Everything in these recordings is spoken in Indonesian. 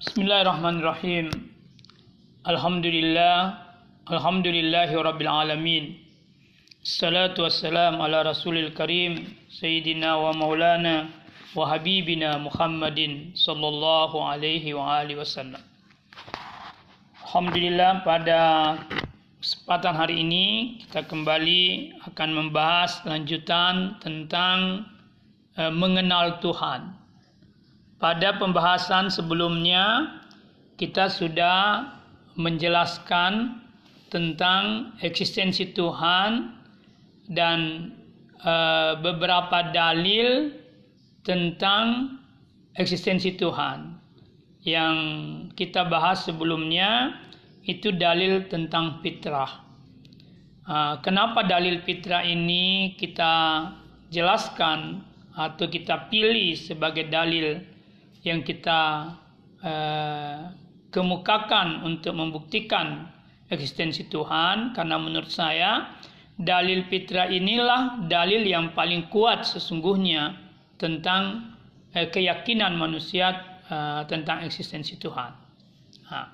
Bismillahirrahmanirrahim. Alhamdulillah. Alhamdulillahi rabbil alamin. Salatu wassalam ala rasulil karim Sayyidina wa maulana wa habibina Muhammadin sallallahu alaihi wa alihi wasallam. Alhamdulillah pada kesempatan hari ini kita kembali akan membahas lanjutan tentang uh, mengenal Tuhan. Pada pembahasan sebelumnya kita sudah menjelaskan tentang eksistensi Tuhan dan uh, beberapa dalil tentang eksistensi Tuhan. Yang kita bahas sebelumnya itu dalil tentang fitrah. Uh, kenapa dalil fitrah ini kita jelaskan atau kita pilih sebagai dalil yang kita uh, kemukakan untuk membuktikan eksistensi Tuhan karena menurut saya dalil fitrah inilah dalil yang paling kuat sesungguhnya tentang eh, keyakinan manusia eh, tentang eksistensi Tuhan. Nah,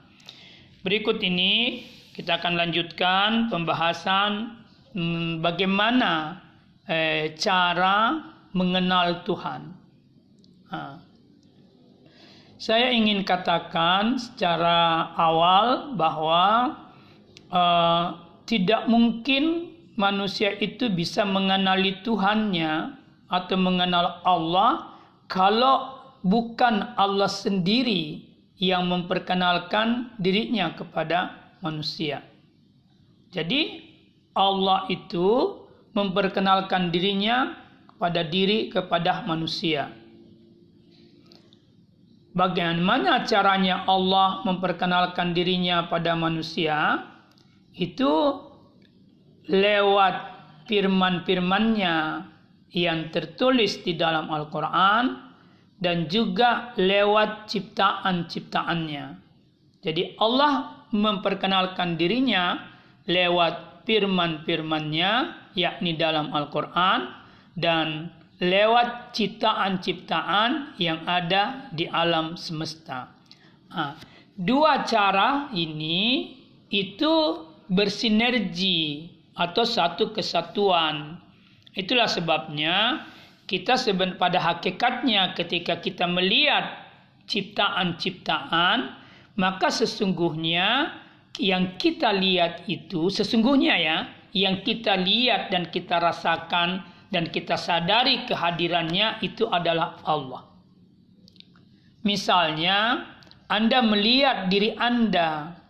berikut ini kita akan lanjutkan pembahasan hmm, bagaimana eh, cara mengenal Tuhan. Nah, saya ingin katakan secara awal bahwa uh, tidak mungkin manusia itu bisa mengenali Tuhannya atau mengenal Allah kalau bukan Allah sendiri yang memperkenalkan dirinya kepada manusia. Jadi Allah itu memperkenalkan dirinya kepada diri kepada manusia. Bagaimana caranya Allah memperkenalkan dirinya pada manusia? itu lewat firman-firmannya yang tertulis di dalam Al-Quran dan juga lewat ciptaan-ciptaannya. Jadi Allah memperkenalkan dirinya lewat firman-firmannya yakni dalam Al-Quran dan lewat ciptaan-ciptaan yang ada di alam semesta. Nah, dua cara ini itu bersinergi atau satu kesatuan. Itulah sebabnya kita seben pada hakikatnya ketika kita melihat ciptaan-ciptaan maka sesungguhnya yang kita lihat itu sesungguhnya ya yang kita lihat dan kita rasakan dan kita sadari kehadirannya itu adalah Allah. Misalnya Anda melihat diri Anda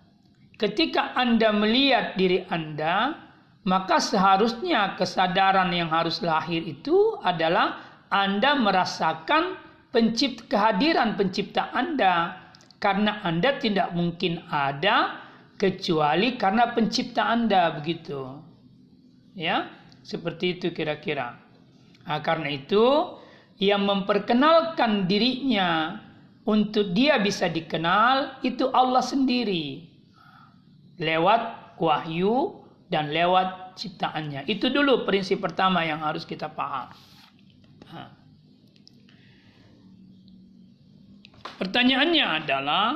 Ketika Anda melihat diri Anda, maka seharusnya kesadaran yang harus lahir itu adalah Anda merasakan pencipt kehadiran pencipta Anda karena Anda tidak mungkin ada kecuali karena pencipta Anda begitu. Ya, seperti itu kira-kira. Nah, karena itu yang memperkenalkan dirinya untuk dia bisa dikenal itu Allah sendiri lewat wahyu dan lewat ciptaannya. Itu dulu prinsip pertama yang harus kita paham. Pertanyaannya adalah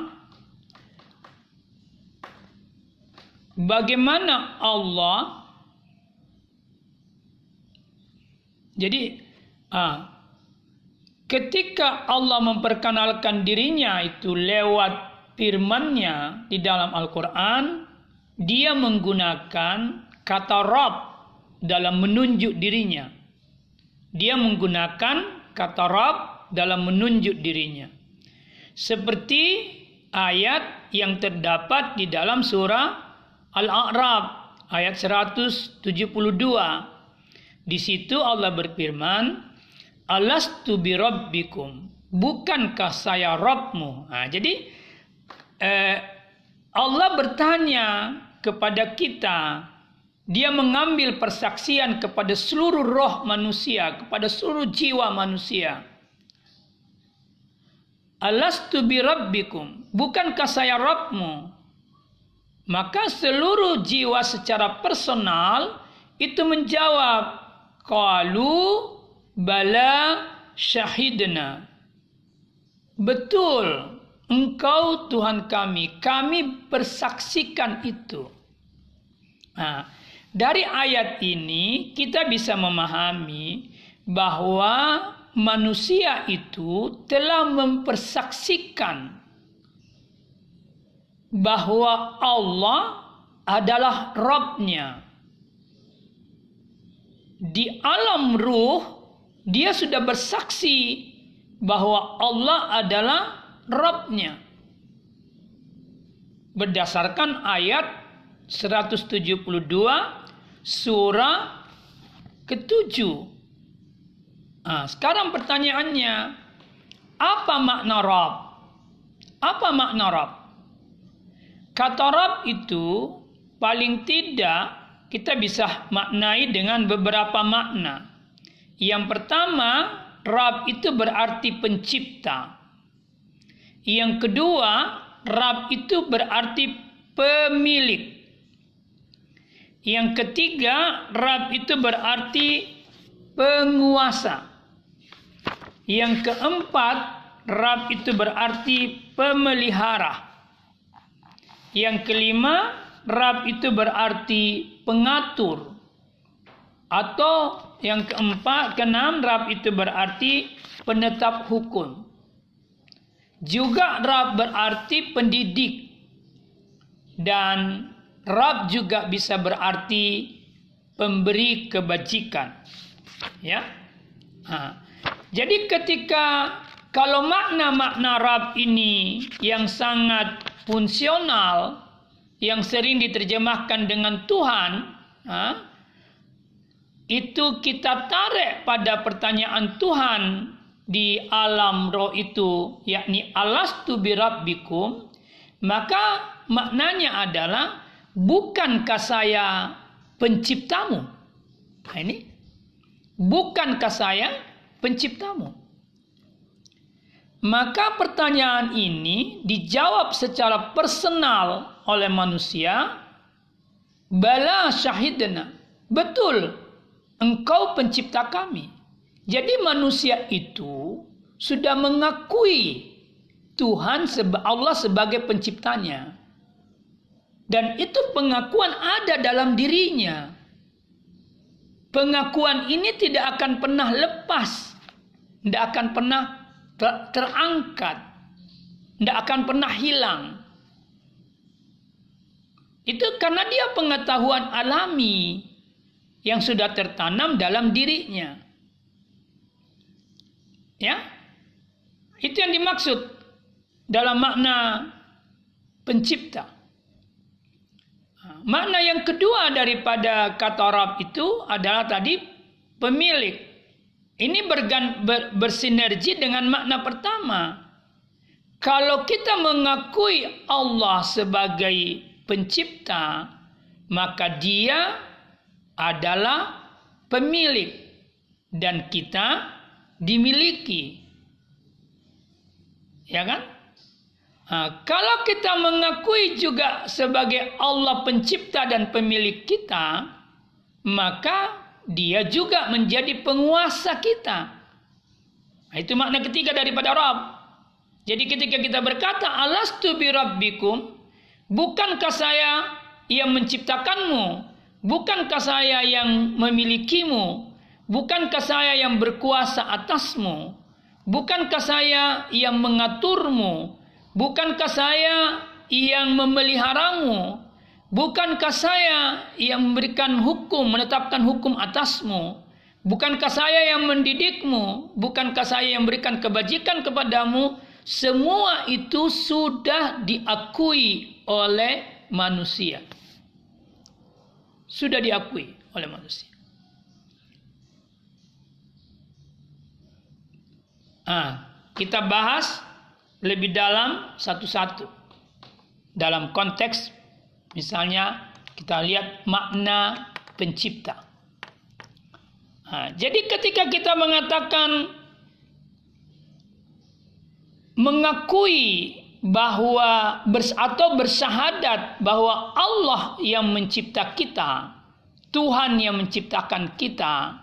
bagaimana Allah jadi ah, ketika Allah memperkenalkan dirinya itu lewat firman-Nya di dalam Al-Qur'an dia menggunakan kata Rob dalam menunjuk dirinya. Dia menggunakan kata Rob dalam menunjuk dirinya. Seperti ayat yang terdapat di dalam surah Al-A'raf ayat 172. Di situ Allah berfirman, Alastu bi rabbikum. Bukankah saya Rabbmu? Nah, jadi eh, Allah bertanya kepada kita, dia mengambil persaksian kepada seluruh roh manusia, kepada seluruh jiwa manusia. Alastu bi rabbikum, bukankah saya Rabbmu? Maka seluruh jiwa secara personal itu menjawab, Qalu bala syahidna. betul engkau Tuhan kami, kami bersaksikan itu. Nah, dari ayat ini kita bisa memahami bahwa manusia itu telah mempersaksikan bahwa Allah adalah Robnya. Di alam ruh, dia sudah bersaksi bahwa Allah adalah Robnya. Berdasarkan ayat 172 surah ketujuh. Nah, sekarang pertanyaannya, apa makna Rob? Apa makna Rob? Kata Rob itu paling tidak kita bisa maknai dengan beberapa makna. Yang pertama, Rab itu berarti pencipta. Yang kedua, Rab itu berarti pemilik. Yang ketiga, Rab itu berarti penguasa. Yang keempat, Rab itu berarti pemelihara. Yang kelima, Rab itu berarti pengatur. Atau yang keempat, keenam, Rab itu berarti penetap hukum. Juga Rab berarti pendidik. Dan Rab juga bisa berarti pemberi kebajikan. Ya. Nah, jadi ketika kalau makna-makna Rab ini yang sangat fungsional, yang sering diterjemahkan dengan Tuhan, ha, itu kita tarik pada pertanyaan Tuhan di alam roh itu, yakni alastu birabbikum, maka maknanya adalah bukankah saya penciptamu? Nah, ini bukankah saya penciptamu. Maka pertanyaan ini dijawab secara personal oleh manusia. Bala syahidna. Betul, engkau pencipta kami. Jadi manusia itu sudah mengakui Tuhan Allah sebagai penciptanya. Dan itu pengakuan ada dalam dirinya. Pengakuan ini tidak akan pernah lepas tidak akan pernah terangkat, tidak akan pernah hilang. Itu karena dia pengetahuan alami yang sudah tertanam dalam dirinya. Ya, itu yang dimaksud dalam makna pencipta. Makna yang kedua daripada kata Arab itu adalah tadi pemilik. Ini bergan, ber, bersinergi dengan makna pertama. Kalau kita mengakui Allah sebagai pencipta, maka dia adalah pemilik dan kita dimiliki. Ya kan? Nah, kalau kita mengakui juga sebagai Allah pencipta dan pemilik kita, maka dia juga menjadi penguasa kita. Nah, itu makna ketiga daripada Rabb. Jadi ketika kita berkata alastu bi rabbikum, bukankah saya yang menciptakanmu? Bukankah saya yang memilikimu? Bukankah saya yang berkuasa atasmu? Bukankah saya yang mengaturmu? Bukankah saya yang memeliharamu? Bukankah saya yang memberikan hukum, menetapkan hukum atasmu? Bukankah saya yang mendidikmu? Bukankah saya yang memberikan kebajikan kepadamu? Semua itu sudah diakui oleh manusia. Sudah diakui oleh manusia. Ah, kita bahas lebih dalam satu-satu dalam konteks Misalnya kita lihat makna pencipta. Nah, jadi ketika kita mengatakan mengakui bahwa bers atau bersahadat bahwa Allah yang mencipta kita, Tuhan yang menciptakan kita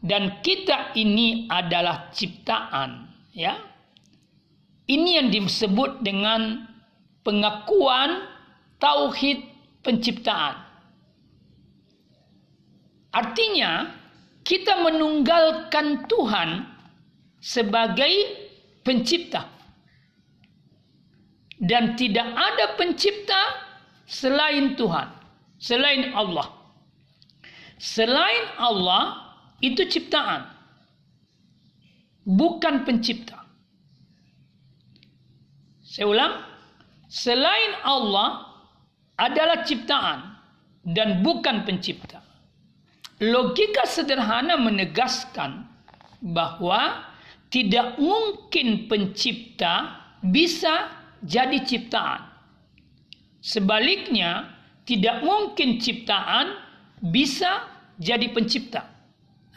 dan kita ini adalah ciptaan, ya. Ini yang disebut dengan pengakuan tauhid penciptaan. Artinya, kita menunggalkan Tuhan sebagai pencipta. Dan tidak ada pencipta selain Tuhan, selain Allah. Selain Allah itu ciptaan, bukan pencipta. Saya ulang, selain Allah adalah ciptaan dan bukan pencipta. Logika sederhana menegaskan bahwa tidak mungkin pencipta bisa jadi ciptaan. Sebaliknya, tidak mungkin ciptaan bisa jadi pencipta.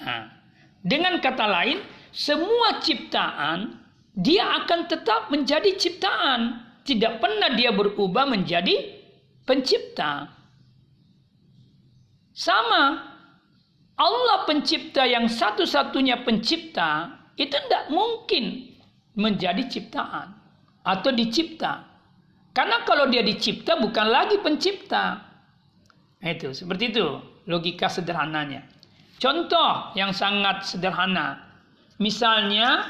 Nah, dengan kata lain, semua ciptaan dia akan tetap menjadi ciptaan, tidak pernah dia berubah menjadi pencipta. Sama Allah pencipta yang satu-satunya pencipta itu tidak mungkin menjadi ciptaan atau dicipta. Karena kalau dia dicipta bukan lagi pencipta. Nah, itu seperti itu logika sederhananya. Contoh yang sangat sederhana. Misalnya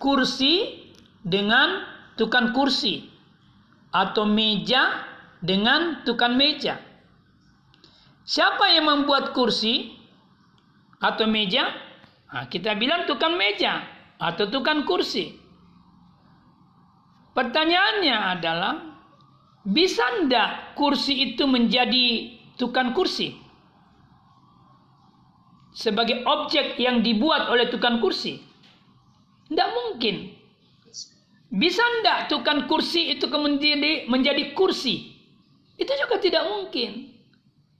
kursi dengan tukang kursi atau meja dengan tukang meja. Siapa yang membuat kursi atau meja? Nah, kita bilang tukang meja atau tukang kursi. Pertanyaannya adalah, bisa ndak kursi itu menjadi tukang kursi? Sebagai objek yang dibuat oleh tukang kursi? Tidak mungkin. Bisa ndak tukang kursi itu kemudian menjadi kursi? Itu juga tidak mungkin.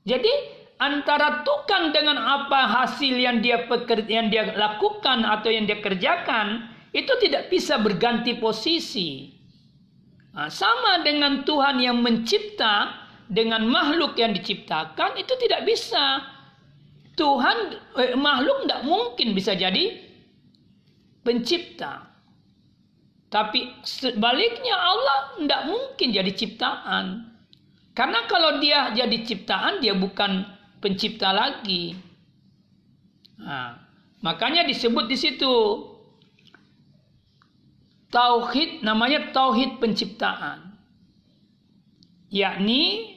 Jadi antara tukang dengan apa hasil yang dia pekerja, yang dia lakukan atau yang dia kerjakan itu tidak bisa berganti posisi. Nah, sama dengan Tuhan yang mencipta dengan makhluk yang diciptakan itu tidak bisa. Tuhan eh, makhluk tidak mungkin bisa jadi pencipta. Tapi sebaliknya Allah tidak mungkin jadi ciptaan. Karena kalau dia jadi ciptaan dia bukan pencipta lagi. Nah, makanya disebut di situ tauhid namanya tauhid penciptaan. Yakni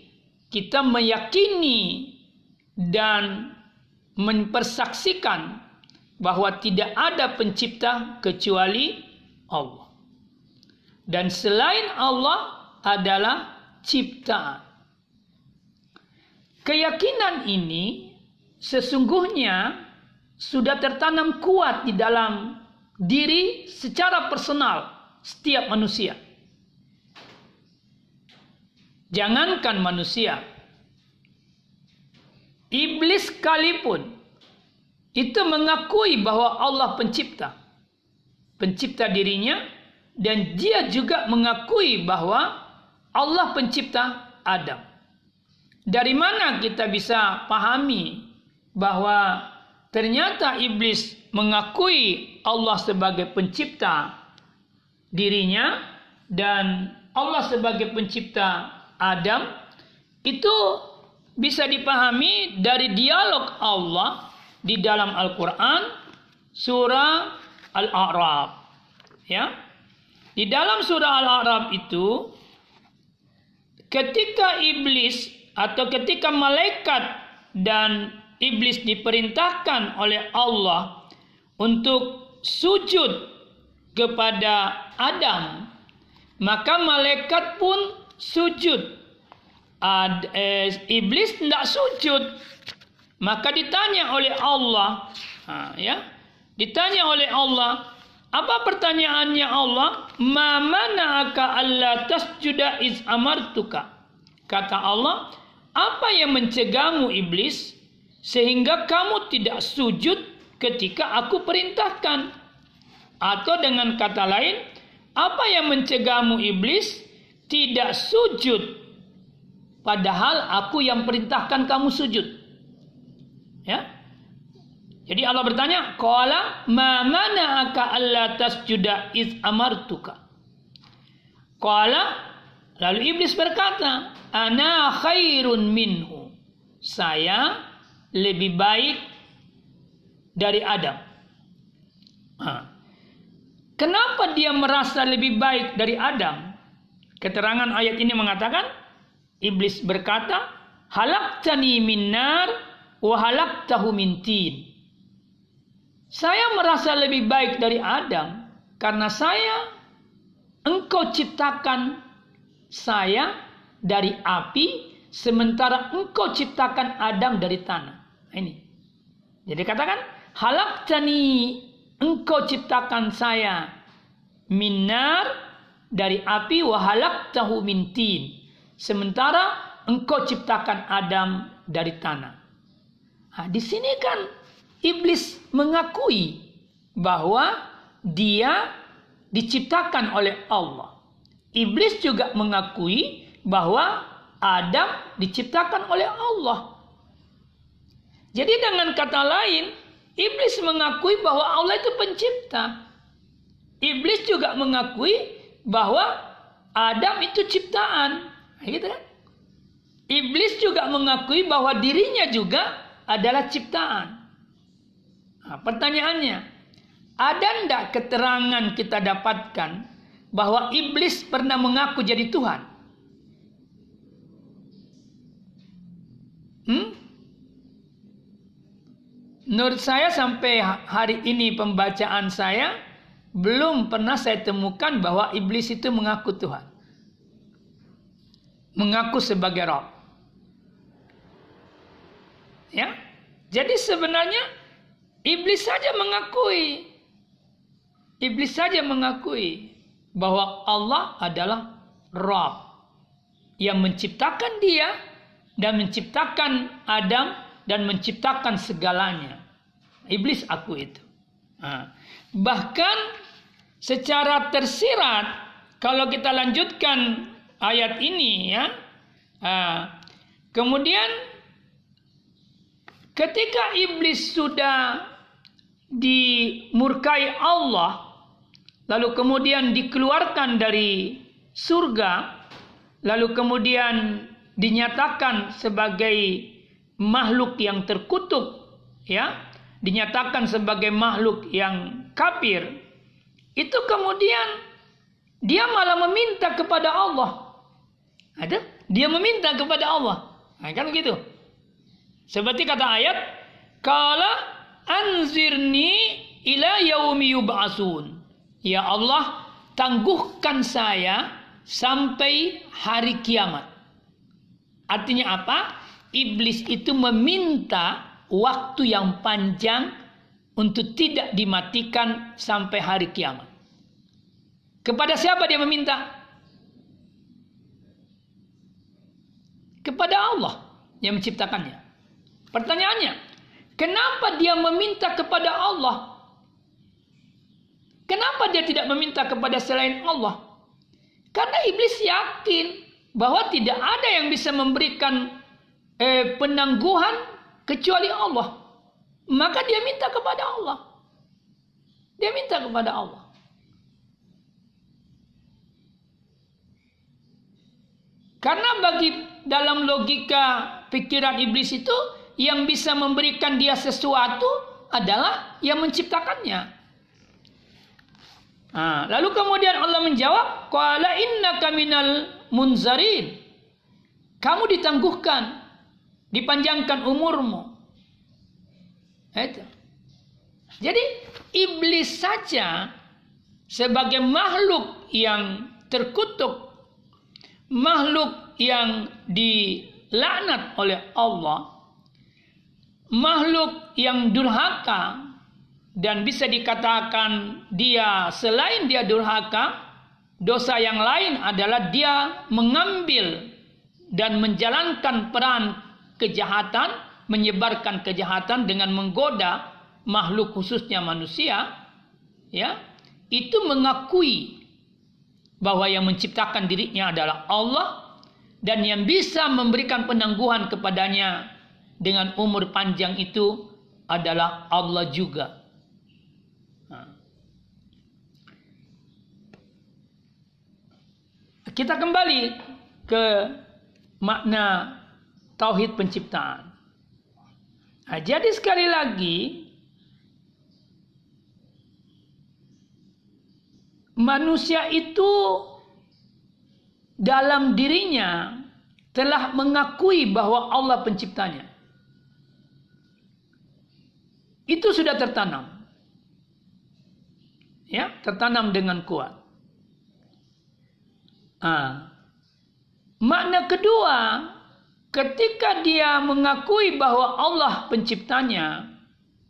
kita meyakini dan mempersaksikan bahwa tidak ada pencipta kecuali Allah. Dan selain Allah adalah ciptaan. Keyakinan ini sesungguhnya sudah tertanam kuat di dalam diri secara personal setiap manusia. Jangankan manusia, iblis sekalipun itu mengakui bahwa Allah pencipta, pencipta dirinya, dan dia juga mengakui bahwa Allah pencipta Adam. Dari mana kita bisa pahami bahwa ternyata iblis mengakui Allah sebagai pencipta dirinya dan Allah sebagai pencipta Adam? Itu bisa dipahami dari dialog Allah di dalam Al-Qur'an surah Al-A'raf. Ya. Di dalam surah Al-A'raf itu ketika iblis atau ketika malaikat dan iblis diperintahkan oleh Allah untuk sujud kepada Adam, maka malaikat pun sujud. Ad, eh, iblis tidak sujud. Maka ditanya oleh Allah, ha, ya, ditanya oleh Allah, apa pertanyaannya Allah? Ma mana'aka alla tasjuda iz amartuka? Kata Allah, apa yang mencegahmu iblis sehingga kamu tidak sujud ketika aku perintahkan? Atau dengan kata lain, apa yang mencegahmu iblis tidak sujud padahal aku yang perintahkan kamu sujud? Ya. Jadi Allah bertanya, "Qala ma mana'aka alla tasjuda iz amartuka?" Qala lalu iblis berkata, "Ana khairun minhu." Saya lebih baik dari Adam. Kenapa dia merasa lebih baik dari Adam? Keterangan ayat ini mengatakan, iblis berkata, "Halaktani min nar wa halaktahu min tin." Saya merasa lebih baik dari Adam karena saya engkau ciptakan saya dari api sementara engkau ciptakan Adam dari tanah. Ini. Jadi katakan halaktani engkau ciptakan saya minar dari api wahalak tahu mintin. Sementara engkau ciptakan Adam dari tanah. Nah, di sini kan iblis mengakui bahwa dia diciptakan oleh Allah. Iblis juga mengakui bahwa Adam diciptakan oleh Allah. Jadi dengan kata lain, iblis mengakui bahwa Allah itu pencipta. Iblis juga mengakui bahwa Adam itu ciptaan. Gitu kan? Iblis juga mengakui bahwa dirinya juga adalah ciptaan. Nah, pertanyaannya, ada ndak keterangan kita dapatkan bahwa iblis pernah mengaku jadi Tuhan? Hmm? Menurut saya sampai hari ini pembacaan saya belum pernah saya temukan bahwa iblis itu mengaku Tuhan. Mengaku sebagai Rob. Ya. Jadi sebenarnya Iblis saja mengakui. Iblis saja mengakui bahwa Allah adalah Rabb yang menciptakan dia dan menciptakan Adam dan menciptakan segalanya. Iblis aku itu. Bahkan secara tersirat kalau kita lanjutkan ayat ini ya. Kemudian ketika iblis sudah dimurkai Allah, lalu kemudian dikeluarkan dari surga, lalu kemudian dinyatakan sebagai makhluk yang terkutuk, ya, dinyatakan sebagai makhluk yang kafir, itu kemudian dia malah meminta kepada Allah. Ada? Dia meminta kepada Allah. Nah, kan begitu. Seperti kata ayat, kala anzirni ila yaumi yub'asun. Ya Allah, tangguhkan saya sampai hari kiamat. Artinya apa? Iblis itu meminta waktu yang panjang untuk tidak dimatikan sampai hari kiamat. Kepada siapa dia meminta? Kepada Allah yang menciptakannya. Pertanyaannya, Kenapa dia meminta kepada Allah? Kenapa dia tidak meminta kepada selain Allah? Karena iblis yakin bahwa tidak ada yang bisa memberikan eh, penangguhan kecuali Allah. Maka dia minta kepada Allah. Dia minta kepada Allah. Karena bagi dalam logika pikiran iblis itu yang bisa memberikan dia sesuatu adalah yang menciptakannya. Nah, lalu kemudian Allah menjawab, "Qala innaka minal munzarin." Kamu ditangguhkan, dipanjangkan umurmu. Itu. Jadi iblis saja sebagai makhluk yang terkutuk, makhluk yang dilaknat oleh Allah, makhluk yang durhaka. Dan bisa dikatakan dia selain dia durhaka, dosa yang lain adalah dia mengambil dan menjalankan peran kejahatan, menyebarkan kejahatan dengan menggoda makhluk khususnya manusia, ya, itu mengakui bahwa yang menciptakan dirinya adalah Allah dan yang bisa memberikan penangguhan kepadanya dengan umur panjang itu adalah Allah juga. kita kembali ke makna tauhid penciptaan. Nah, jadi sekali lagi manusia itu dalam dirinya telah mengakui bahwa Allah penciptanya. Itu sudah tertanam. Ya, tertanam dengan kuat. Ah. Makna kedua, ketika dia mengakui bahwa Allah penciptanya,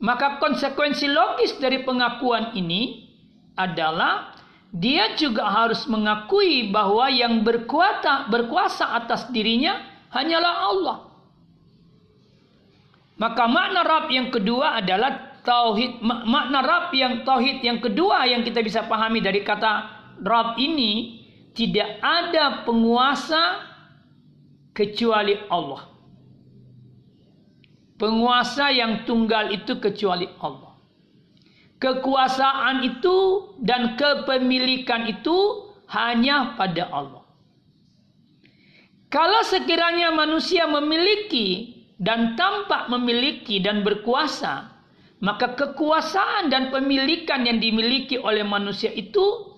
maka konsekuensi logis dari pengakuan ini adalah dia juga harus mengakui bahwa yang berkuasa berkuasa atas dirinya hanyalah Allah. Maka makna Rab yang kedua adalah tauhid makna Rab yang tauhid yang kedua yang kita bisa pahami dari kata Rab ini tidak ada penguasa kecuali Allah. Penguasa yang tunggal itu kecuali Allah. Kekuasaan itu dan kepemilikan itu hanya pada Allah. Kalau sekiranya manusia memiliki dan tampak memiliki dan berkuasa, maka kekuasaan dan pemilikan yang dimiliki oleh manusia itu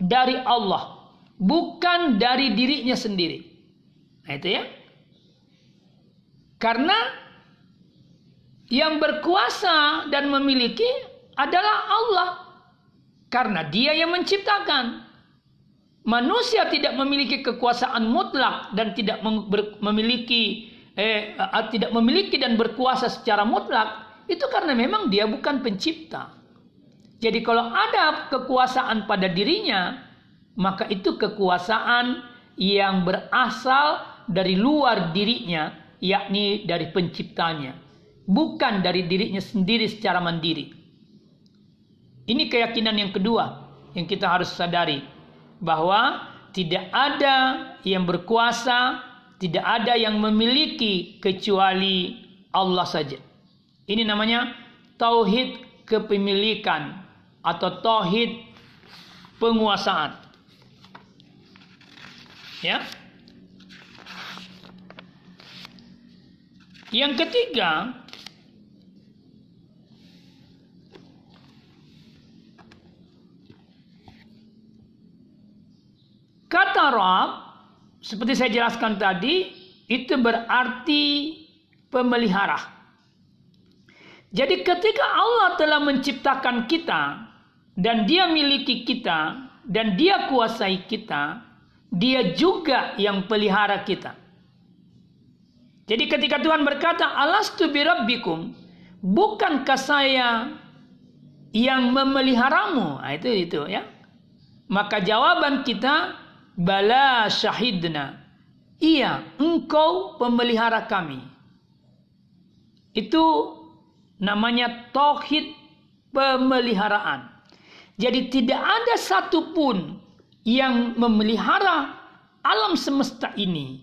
dari Allah bukan dari dirinya sendiri. Nah, itu ya. Karena yang berkuasa dan memiliki adalah Allah. Karena dia yang menciptakan. Manusia tidak memiliki kekuasaan mutlak dan tidak memiliki eh, tidak memiliki dan berkuasa secara mutlak itu karena memang dia bukan pencipta. Jadi kalau ada kekuasaan pada dirinya, maka itu kekuasaan yang berasal dari luar dirinya, yakni dari penciptanya, bukan dari dirinya sendiri secara mandiri. Ini keyakinan yang kedua yang kita harus sadari bahwa tidak ada yang berkuasa, tidak ada yang memiliki kecuali Allah saja. Ini namanya tauhid kepemilikan atau tauhid penguasaan. Ya. Yang ketiga, kata Rab seperti saya jelaskan tadi itu berarti pemelihara. Jadi ketika Allah telah menciptakan kita dan dia miliki kita dan dia kuasai kita, dia juga yang pelihara kita. Jadi ketika Tuhan berkata, Alastu birabbikum, bukankah saya yang memeliharamu? Nah, itu itu ya. Maka jawaban kita, bala syahidna. Iya, engkau pemelihara kami. Itu namanya tauhid pemeliharaan. Jadi tidak ada satupun yang memelihara alam semesta ini.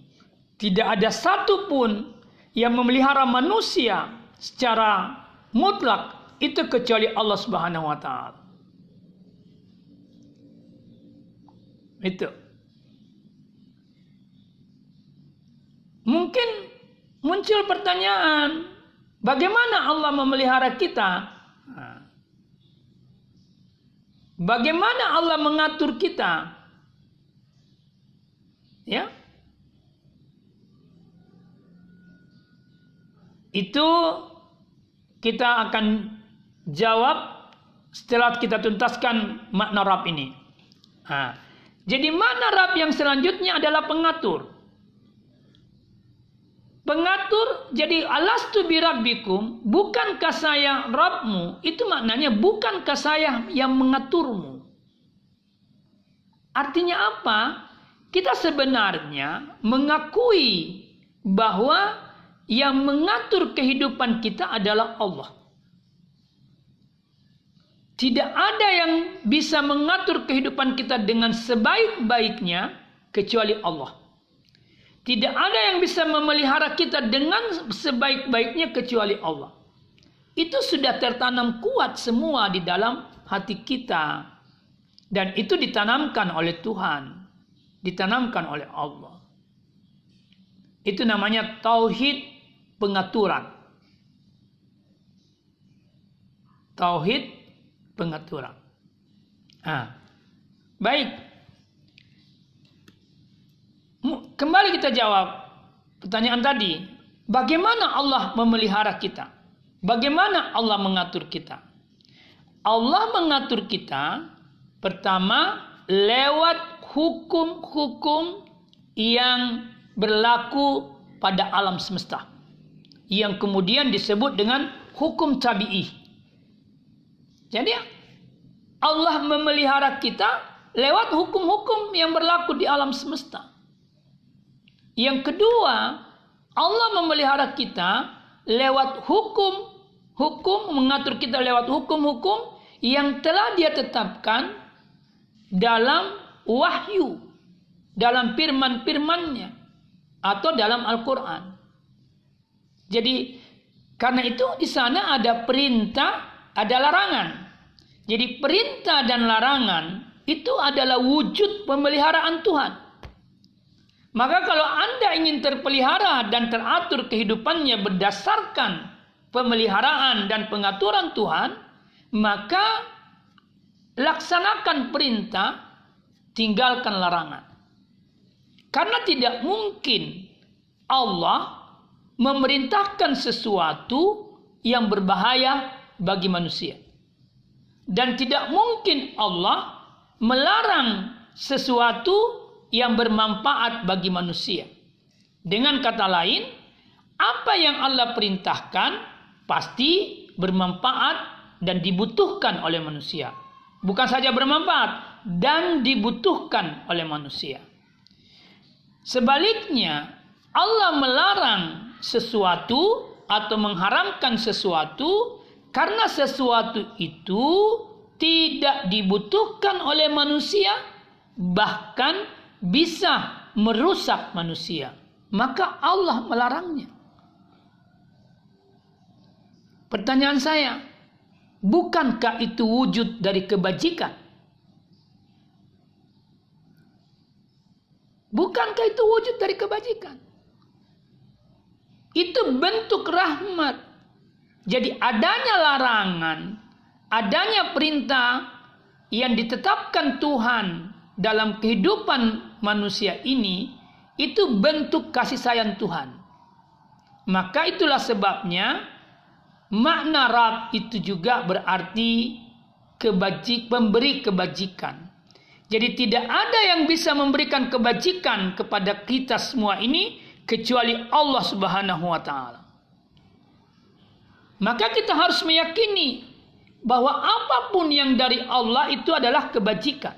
Tidak ada satupun yang memelihara manusia secara mutlak itu kecuali Allah Subhanahu wa taala. Itu. Mungkin muncul pertanyaan, bagaimana Allah memelihara kita? Bagaimana Allah mengatur kita? Ya. Itu kita akan jawab setelah kita tuntaskan makna Rab ini. Nah, jadi makna Rab yang selanjutnya adalah pengatur. Pengatur jadi alastu birabbikum bukankah saya Rabbmu itu maknanya bukankah saya yang mengaturmu. Artinya apa? kita sebenarnya mengakui bahwa yang mengatur kehidupan kita adalah Allah. Tidak ada yang bisa mengatur kehidupan kita dengan sebaik-baiknya kecuali Allah. Tidak ada yang bisa memelihara kita dengan sebaik-baiknya kecuali Allah. Itu sudah tertanam kuat semua di dalam hati kita. Dan itu ditanamkan oleh Tuhan ditanamkan oleh Allah. Itu namanya tauhid pengaturan. Tauhid pengaturan. Nah, baik. Kembali kita jawab pertanyaan tadi. Bagaimana Allah memelihara kita? Bagaimana Allah mengatur kita? Allah mengatur kita pertama lewat hukum-hukum yang berlaku pada alam semesta yang kemudian disebut dengan hukum tabi'i. Jadi Allah memelihara kita lewat hukum-hukum yang berlaku di alam semesta. Yang kedua, Allah memelihara kita lewat hukum hukum mengatur kita lewat hukum-hukum yang telah dia tetapkan dalam wahyu, dalam firman-firmannya, atau dalam Al-Quran. Jadi karena itu di sana ada perintah, ada larangan. Jadi perintah dan larangan itu adalah wujud pemeliharaan Tuhan. Maka kalau Anda ingin terpelihara dan teratur kehidupannya berdasarkan pemeliharaan dan pengaturan Tuhan, maka laksanakan perintah, tinggalkan larangan. Karena tidak mungkin Allah memerintahkan sesuatu yang berbahaya bagi manusia. Dan tidak mungkin Allah melarang sesuatu yang bermanfaat bagi manusia. Dengan kata lain, apa yang Allah perintahkan pasti bermanfaat dan dibutuhkan oleh manusia. Bukan saja bermanfaat dan dibutuhkan oleh manusia. Sebaliknya, Allah melarang sesuatu atau mengharamkan sesuatu karena sesuatu itu tidak dibutuhkan oleh manusia, bahkan bisa merusak manusia. Maka Allah melarangnya. Pertanyaan saya, bukankah itu wujud dari kebajikan? Bukankah itu wujud dari kebajikan? Itu bentuk rahmat. Jadi adanya larangan, adanya perintah yang ditetapkan Tuhan dalam kehidupan manusia ini, itu bentuk kasih sayang Tuhan. Maka itulah sebabnya Makna Rab itu juga berarti kebajik, pemberi kebajikan. Jadi tidak ada yang bisa memberikan kebajikan kepada kita semua ini kecuali Allah Subhanahu wa taala. Maka kita harus meyakini bahwa apa pun yang dari Allah itu adalah kebajikan.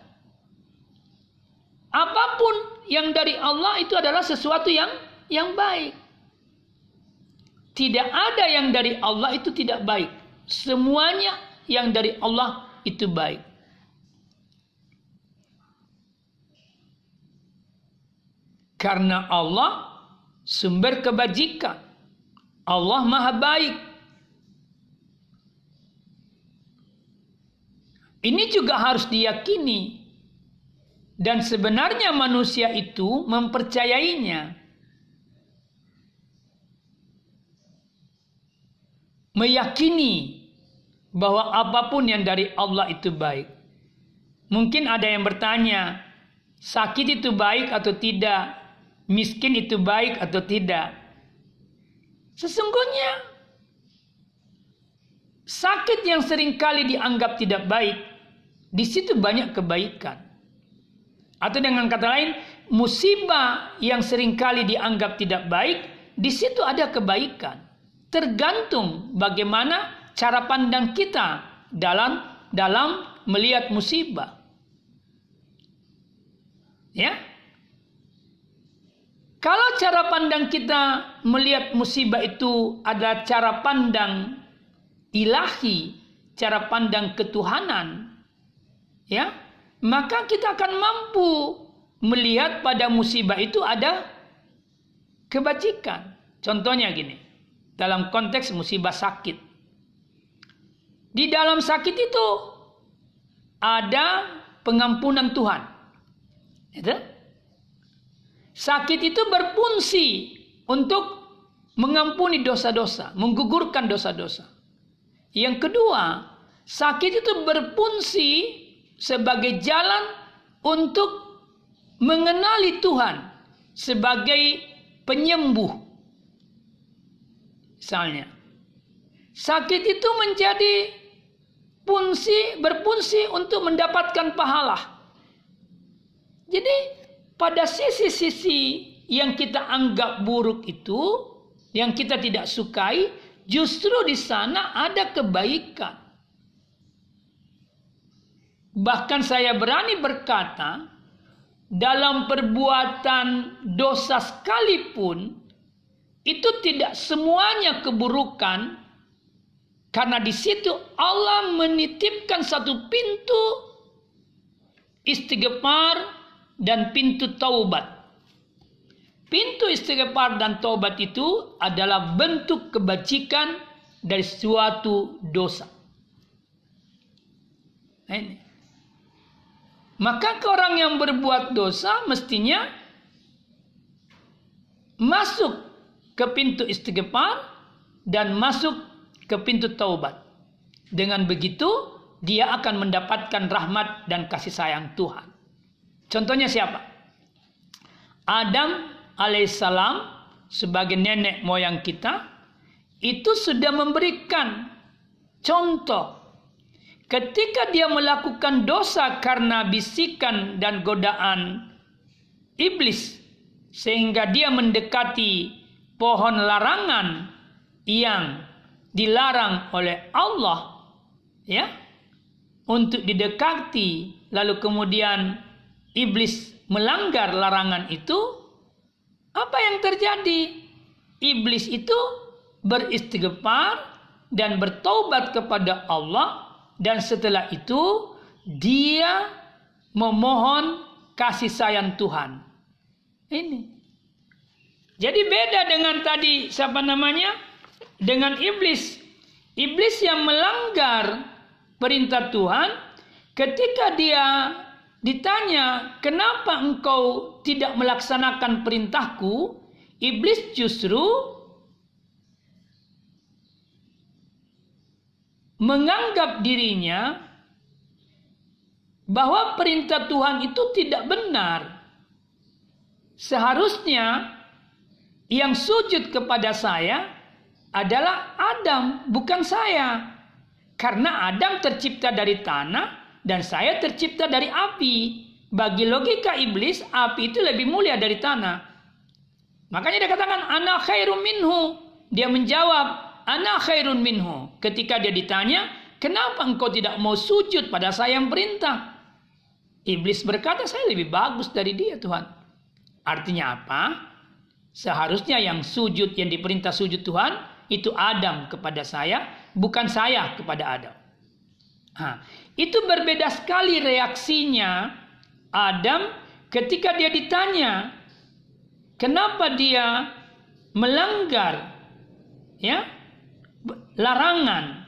Apa pun yang dari Allah itu adalah sesuatu yang yang baik. Tidak ada yang dari Allah itu tidak baik. Semuanya yang dari Allah itu baik. Karena Allah sumber kebajikan. Allah maha baik. Ini juga harus diyakini. Dan sebenarnya manusia itu mempercayainya. meyakini bahwa apa pun yang dari Allah itu baik. Mungkin ada yang bertanya, sakit itu baik atau tidak? Miskin itu baik atau tidak? Sesungguhnya sakit yang sering kali dianggap tidak baik, di situ banyak kebaikan. Atau dengan kata lain, musibah yang sering kali dianggap tidak baik, di situ ada kebaikan tergantung bagaimana cara pandang kita dalam dalam melihat musibah. Ya. Kalau cara pandang kita melihat musibah itu adalah cara pandang ilahi, cara pandang ketuhanan, ya, maka kita akan mampu melihat pada musibah itu ada kebajikan. Contohnya gini dalam konteks musibah sakit. Di dalam sakit itu ada pengampunan Tuhan. Itu? Sakit itu berfungsi untuk mengampuni dosa-dosa, menggugurkan dosa-dosa. Yang kedua, sakit itu berfungsi sebagai jalan untuk mengenali Tuhan sebagai penyembuh. Misalnya, sakit itu menjadi fungsi berfungsi untuk mendapatkan pahala. Jadi pada sisi-sisi yang kita anggap buruk itu, yang kita tidak sukai, justru di sana ada kebaikan. Bahkan saya berani berkata, dalam perbuatan dosa sekalipun, itu tidak semuanya keburukan, karena di situ Allah menitipkan satu pintu istighfar dan pintu taubat. Pintu istighfar dan taubat itu adalah bentuk kebajikan dari suatu dosa. Nah, ini. Maka orang yang berbuat dosa mestinya masuk ke pintu istighfar dan masuk ke pintu taubat. Dengan begitu dia akan mendapatkan rahmat dan kasih sayang Tuhan. Contohnya siapa? Adam alaihissalam sebagai nenek moyang kita itu sudah memberikan contoh ketika dia melakukan dosa karena bisikan dan godaan iblis sehingga dia mendekati pohon larangan yang dilarang oleh Allah ya untuk didekati lalu kemudian iblis melanggar larangan itu apa yang terjadi? Iblis itu beristighfar dan bertobat kepada Allah dan setelah itu dia memohon kasih sayang Tuhan. Ini. Jadi beda dengan tadi siapa namanya? Dengan iblis. Iblis yang melanggar perintah Tuhan ketika dia Ditanya, kenapa engkau tidak melaksanakan perintahku? Iblis justru menganggap dirinya bahwa perintah Tuhan itu tidak benar. Seharusnya yang sujud kepada saya adalah Adam, bukan saya. Karena Adam tercipta dari tanah, dan saya tercipta dari api. Bagi logika iblis, api itu lebih mulia dari tanah. Makanya dia katakan, anak khairun minhu. Dia menjawab, anak khairun minhu. Ketika dia ditanya, kenapa engkau tidak mau sujud pada saya yang perintah? Iblis berkata, saya lebih bagus dari dia Tuhan. Artinya apa? Seharusnya yang sujud, yang diperintah sujud Tuhan, itu Adam kepada saya, bukan saya kepada Adam. Nah, itu berbeda sekali reaksinya Adam ketika dia ditanya kenapa dia melanggar ya larangan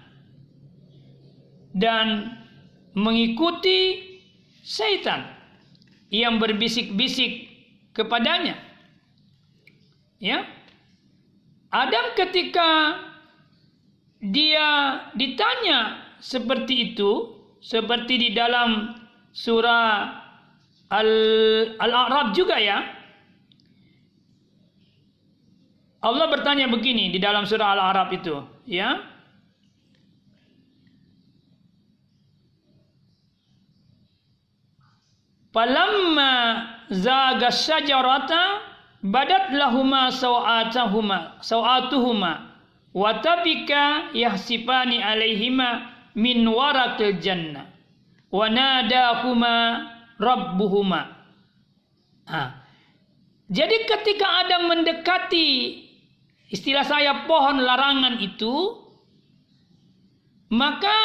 dan mengikuti setan yang berbisik-bisik kepadanya. Ya. Adam ketika dia ditanya seperti itu seperti di dalam surah Al-A'raf juga ya. Allah bertanya begini di dalam surah Al-A'raf itu, ya. Falamma zaga syajarata badat lahuma sawatahuma sawatuhuma wa tabika yahsifani alaihima min warakil jannah wa nadahuma rabbuhuma ha. jadi ketika Adam mendekati istilah saya pohon larangan itu maka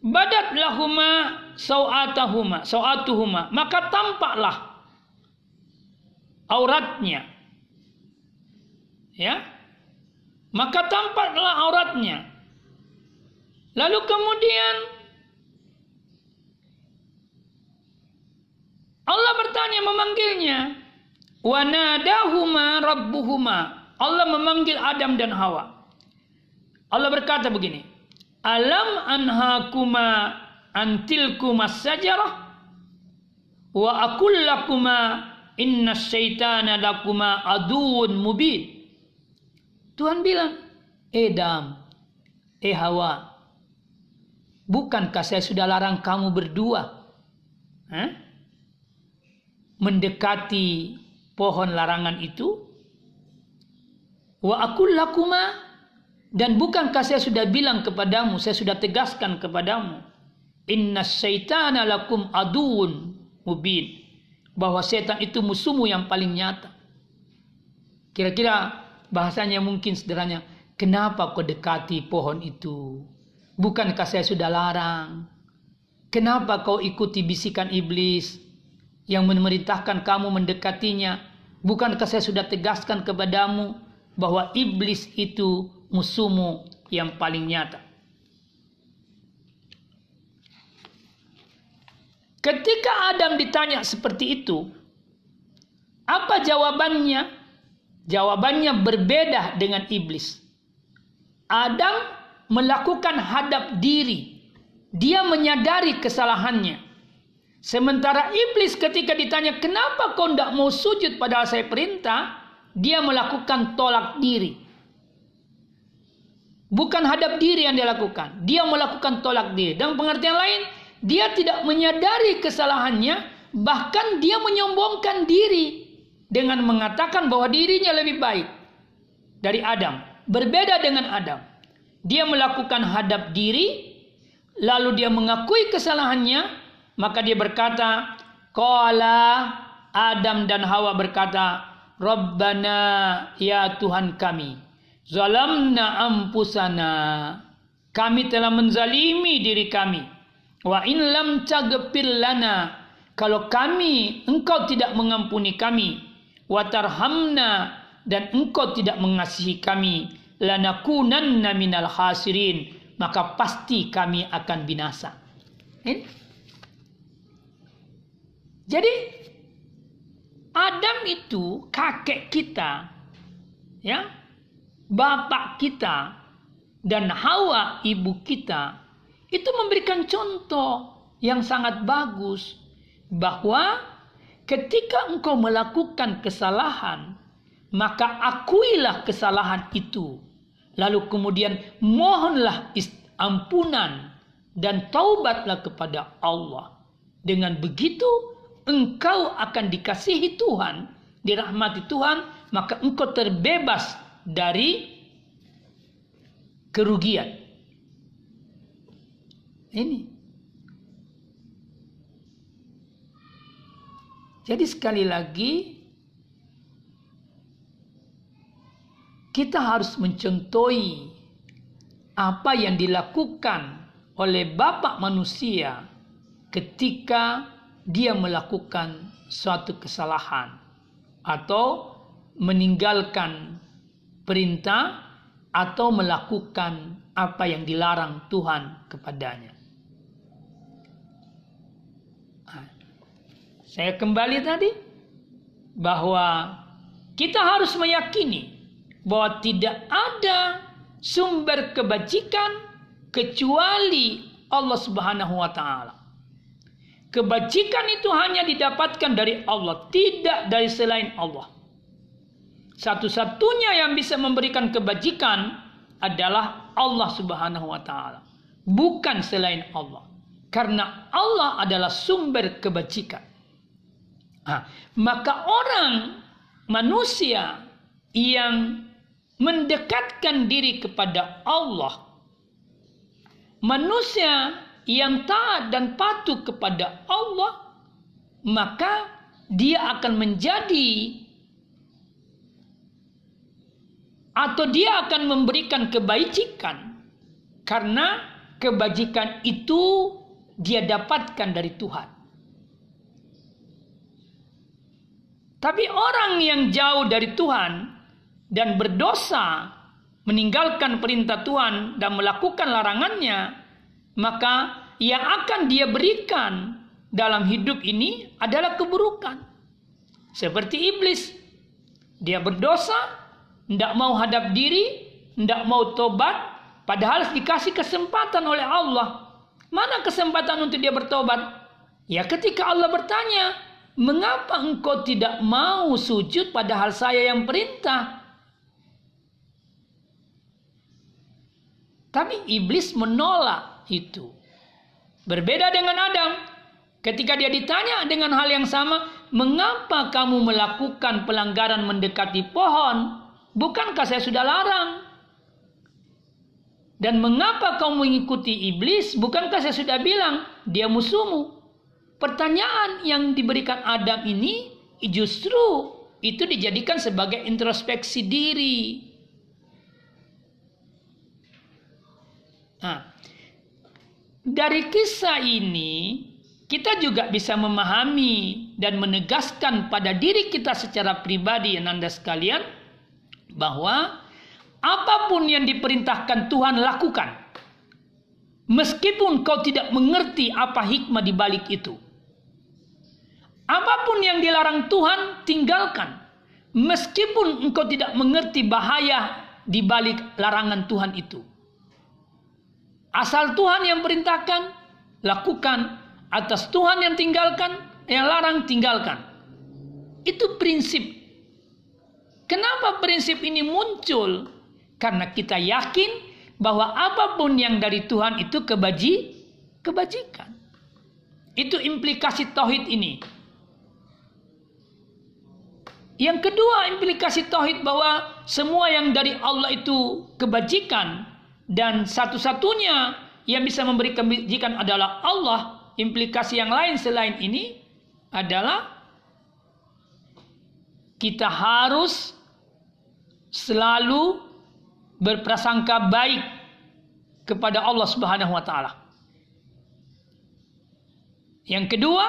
badat lahuma sawatahuma sawatuhuma maka tampaklah auratnya ya maka tampaklah auratnya Lalu kemudian Allah bertanya memanggilnya. Wa nadahuma rabbuhuma. Allah memanggil Adam dan Hawa. Allah berkata begini. Alam anhakuma antilkuma sajarah wa akul lakuma inna syaitana lakuma aduun mubin. Tuhan bilang, Edam, eh Hawa, bukankah saya sudah larang kamu berdua Hah? mendekati pohon larangan itu? Wa akul lakuma dan bukankah saya sudah bilang kepadamu, saya sudah tegaskan kepadamu, inna syaitana lakum aduun mubin. Bahwa setan itu musuhmu yang paling nyata. Kira-kira bahasanya mungkin sederhana, kenapa kau dekati pohon itu? Bukankah saya sudah larang? Kenapa kau ikuti bisikan iblis yang memerintahkan kamu mendekatinya? Bukankah saya sudah tegaskan kepadamu bahwa iblis itu musuhmu yang paling nyata. Ketika Adam ditanya seperti itu, apa jawabannya? Jawabannya berbeda dengan iblis. Adam melakukan hadap diri. Dia menyadari kesalahannya. Sementara iblis ketika ditanya, kenapa kau tidak mau sujud pada saya perintah? Dia melakukan tolak diri. Bukan hadap diri yang dia lakukan. Dia melakukan tolak diri. Dan pengertian lain, dia tidak menyadari kesalahannya. Bahkan dia menyombongkan diri. Dengan mengatakan bahwa dirinya lebih baik dari Adam. Berbeda dengan Adam. Dia melakukan hadap diri. Lalu dia mengakui kesalahannya. Maka dia berkata, Kala Adam dan Hawa berkata, Rabbana ya Tuhan kami zalamna ampusana kami telah menzalimi diri kami. Wa in lam lana. Kalau kami engkau tidak mengampuni kami. Wa tarhamna dan engkau tidak mengasihi kami. Lanakunanna minal khasirin. Maka pasti kami akan binasa. Jadi Adam itu kakek kita ya bapak kita dan Hawa ibu kita itu memberikan contoh yang sangat bagus bahwa ketika engkau melakukan kesalahan maka akuilah kesalahan itu. Lalu kemudian mohonlah ampunan dan taubatlah kepada Allah. Dengan begitu engkau akan dikasihi Tuhan dirahmati Tuhan maka engkau terbebas dari kerugian. Ini. Jadi sekali lagi kita harus mencontohi apa yang dilakukan oleh Bapak manusia ketika dia melakukan suatu kesalahan atau meninggalkan perintah atau melakukan apa yang dilarang Tuhan kepadanya. Saya kembali tadi bahwa kita harus meyakini bahwa tidak ada sumber kebajikan kecuali Allah Subhanahu wa taala. Kebajikan itu hanya didapatkan dari Allah, tidak dari selain Allah. Satu-satunya yang bisa memberikan kebajikan adalah Allah Subhanahu wa taala, bukan selain Allah. Karena Allah adalah sumber kebajikan. Nah, maka orang manusia yang mendekatkan diri kepada Allah, manusia yang taat dan patuh kepada Allah, maka dia akan menjadi atau dia akan memberikan kebajikan karena kebajikan itu dia dapatkan dari Tuhan. Tapi orang yang jauh dari Tuhan dan berdosa meninggalkan perintah Tuhan dan melakukan larangannya, maka yang akan dia berikan dalam hidup ini adalah keburukan. Seperti iblis. Dia berdosa, tidak mau hadap diri, tidak mau tobat, padahal dikasih kesempatan oleh Allah. Mana kesempatan untuk dia bertobat? Ya ketika Allah bertanya, mengapa engkau tidak mau sujud padahal saya yang perintah? Tapi iblis menolak itu. Berbeda dengan Adam. Ketika dia ditanya dengan hal yang sama, mengapa kamu melakukan pelanggaran mendekati pohon? Bukankah saya sudah larang? Dan mengapa kamu mengikuti iblis? Bukankah saya sudah bilang dia musuhmu? Pertanyaan yang diberikan Adam ini justru itu dijadikan sebagai introspeksi diri. Nah, dari kisah ini kita juga bisa memahami dan menegaskan pada diri kita secara pribadi Anda sekalian bahwa Apa pun yang diperintahkan Tuhan lakukan. Meskipun kau tidak mengerti apa hikmah di balik itu. Apa pun yang dilarang Tuhan, tinggalkan. Meskipun engkau tidak mengerti bahaya di balik larangan Tuhan itu. Asal Tuhan yang perintahkan, lakukan. Atas Tuhan yang tinggalkan, yang larang tinggalkan. Itu prinsip. Kenapa prinsip ini muncul? Karena kita yakin bahwa apa pun yang dari Tuhan itu kebaji, kebajikan. Itu implikasi tauhid ini. Yang kedua implikasi tauhid bahwa semua yang dari Allah itu kebajikan dan satu-satunya yang bisa memberi kebajikan adalah Allah. Implikasi yang lain selain ini adalah kita harus selalu berprasangka baik kepada Allah Subhanahu wa taala. Yang kedua,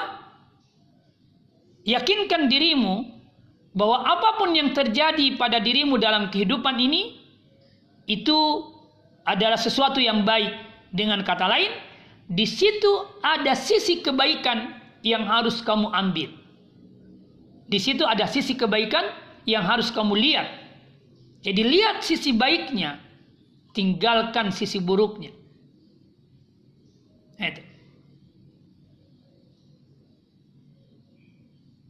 yakinkan dirimu bahwa apa pun yang terjadi pada dirimu dalam kehidupan ini itu adalah sesuatu yang baik. Dengan kata lain, di situ ada sisi kebaikan yang harus kamu ambil. Di situ ada sisi kebaikan yang harus kamu lihat jadi lihat sisi baiknya, tinggalkan sisi buruknya. Itu.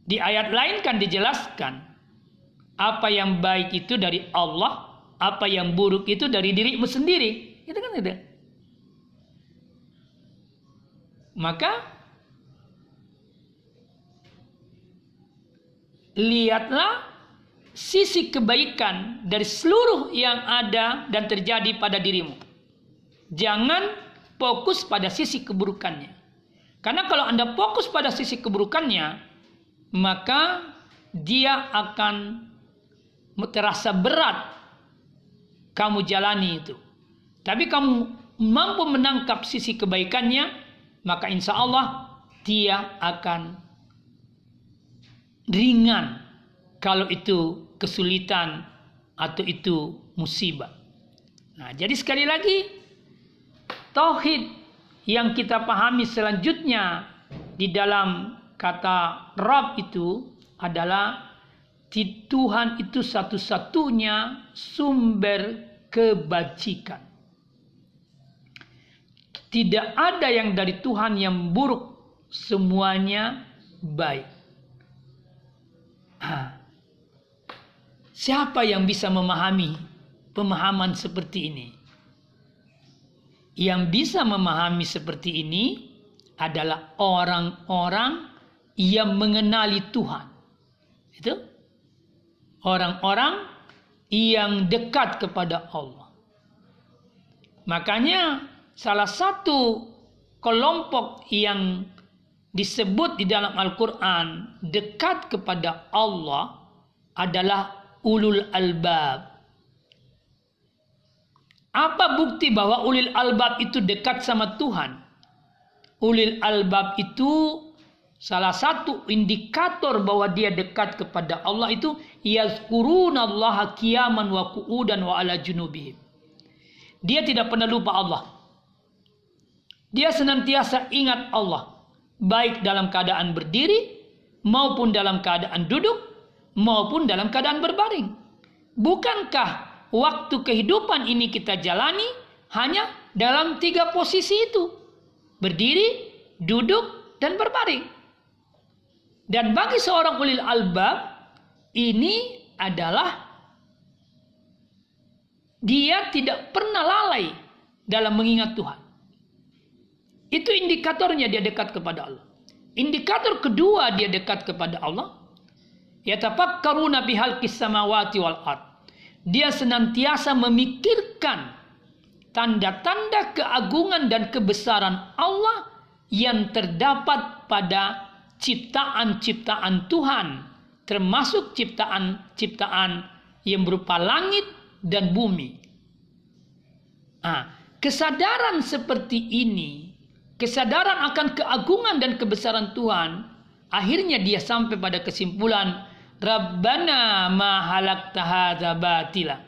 Di ayat lain kan dijelaskan apa yang baik itu dari Allah, apa yang buruk itu dari dirimu sendiri. Itu kan itu. Maka lihatlah sisi kebaikan dari seluruh yang ada dan terjadi pada dirimu. Jangan fokus pada sisi keburukannya. Karena kalau Anda fokus pada sisi keburukannya, maka dia akan terasa berat kamu jalani itu. Tapi kamu mampu menangkap sisi kebaikannya, maka insya Allah dia akan ringan kalau itu kesulitan atau itu musibah. Nah, jadi sekali lagi tauhid yang kita pahami selanjutnya di dalam kata Rab itu adalah Tuhan itu satu-satunya sumber kebajikan. Tidak ada yang dari Tuhan yang buruk, semuanya baik. Ha. Siapa yang bisa memahami pemahaman seperti ini? Yang bisa memahami seperti ini adalah orang-orang yang mengenali Tuhan. Itu orang-orang yang dekat kepada Allah. Makanya salah satu kelompok yang disebut di dalam Al-Quran dekat kepada Allah adalah ulul albab. Apa bukti bahwa ulil albab itu dekat sama Tuhan? Ulil albab itu salah satu indikator bahwa dia dekat kepada Allah itu yazkurunallaha qiyaman wa qu'udan wa ala junubihim. Dia tidak pernah lupa Allah. Dia senantiasa ingat Allah, baik dalam keadaan berdiri maupun dalam keadaan duduk maupun dalam keadaan berbaring. Bukankah waktu kehidupan ini kita jalani hanya dalam tiga posisi itu? Berdiri, duduk, dan berbaring. Dan bagi seorang ulil albab, ini adalah dia tidak pernah lalai dalam mengingat Tuhan. Itu indikatornya dia dekat kepada Allah. Indikator kedua dia dekat kepada Allah. Yatafakkaruna bihal samawati wal ard. Dia senantiasa memikirkan tanda-tanda keagungan dan kebesaran Allah yang terdapat pada ciptaan-ciptaan Tuhan, termasuk ciptaan-ciptaan yang berupa langit dan bumi. Nah, kesadaran seperti ini, kesadaran akan keagungan dan kebesaran Tuhan, akhirnya dia sampai pada kesimpulan Rabbana ma halakta hadza batila.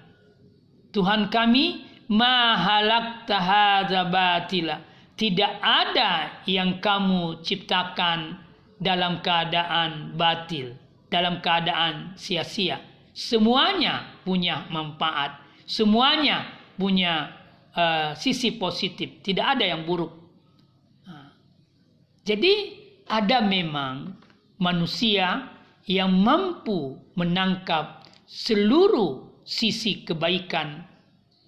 Tuhan kami ma halakta hadza batila. Tidak ada yang kamu ciptakan dalam keadaan batil, dalam keadaan sia-sia. Semuanya punya manfaat, semuanya punya uh, sisi positif, tidak ada yang buruk. Nah, jadi ada memang manusia yang mampu menangkap seluruh sisi kebaikan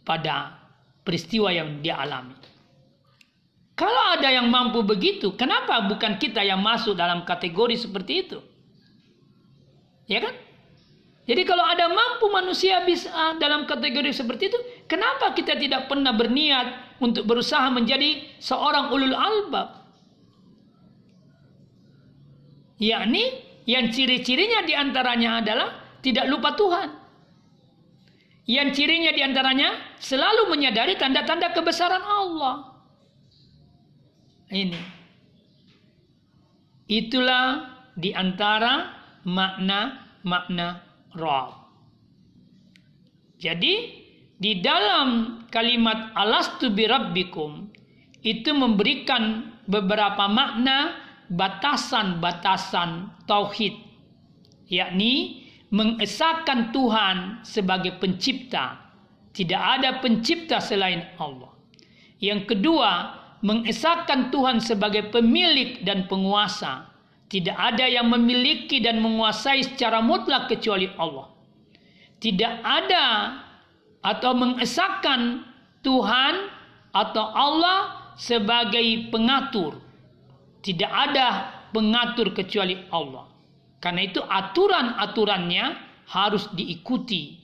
pada peristiwa yang dia alami. Kalau ada yang mampu begitu, kenapa bukan kita yang masuk dalam kategori seperti itu? Ya kan? Jadi kalau ada mampu manusia bisa dalam kategori seperti itu, kenapa kita tidak pernah berniat untuk berusaha menjadi seorang ulul albab? Yakni yang ciri-cirinya di antaranya adalah tidak lupa Tuhan. Yang cirinya di antaranya selalu menyadari tanda-tanda kebesaran Allah. Ini. Itulah di antara makna-makna Rabb. Jadi di dalam kalimat alastu birabbikum itu memberikan beberapa makna batasan-batasan tauhid yakni mengesahkan Tuhan sebagai pencipta tidak ada pencipta selain Allah yang kedua mengesahkan Tuhan sebagai pemilik dan penguasa tidak ada yang memiliki dan menguasai secara mutlak kecuali Allah. Tidak ada atau mengesahkan Tuhan atau Allah sebagai pengatur. Tidak ada pengatur kecuali Allah. Karena itu aturan-aturannya harus diikuti.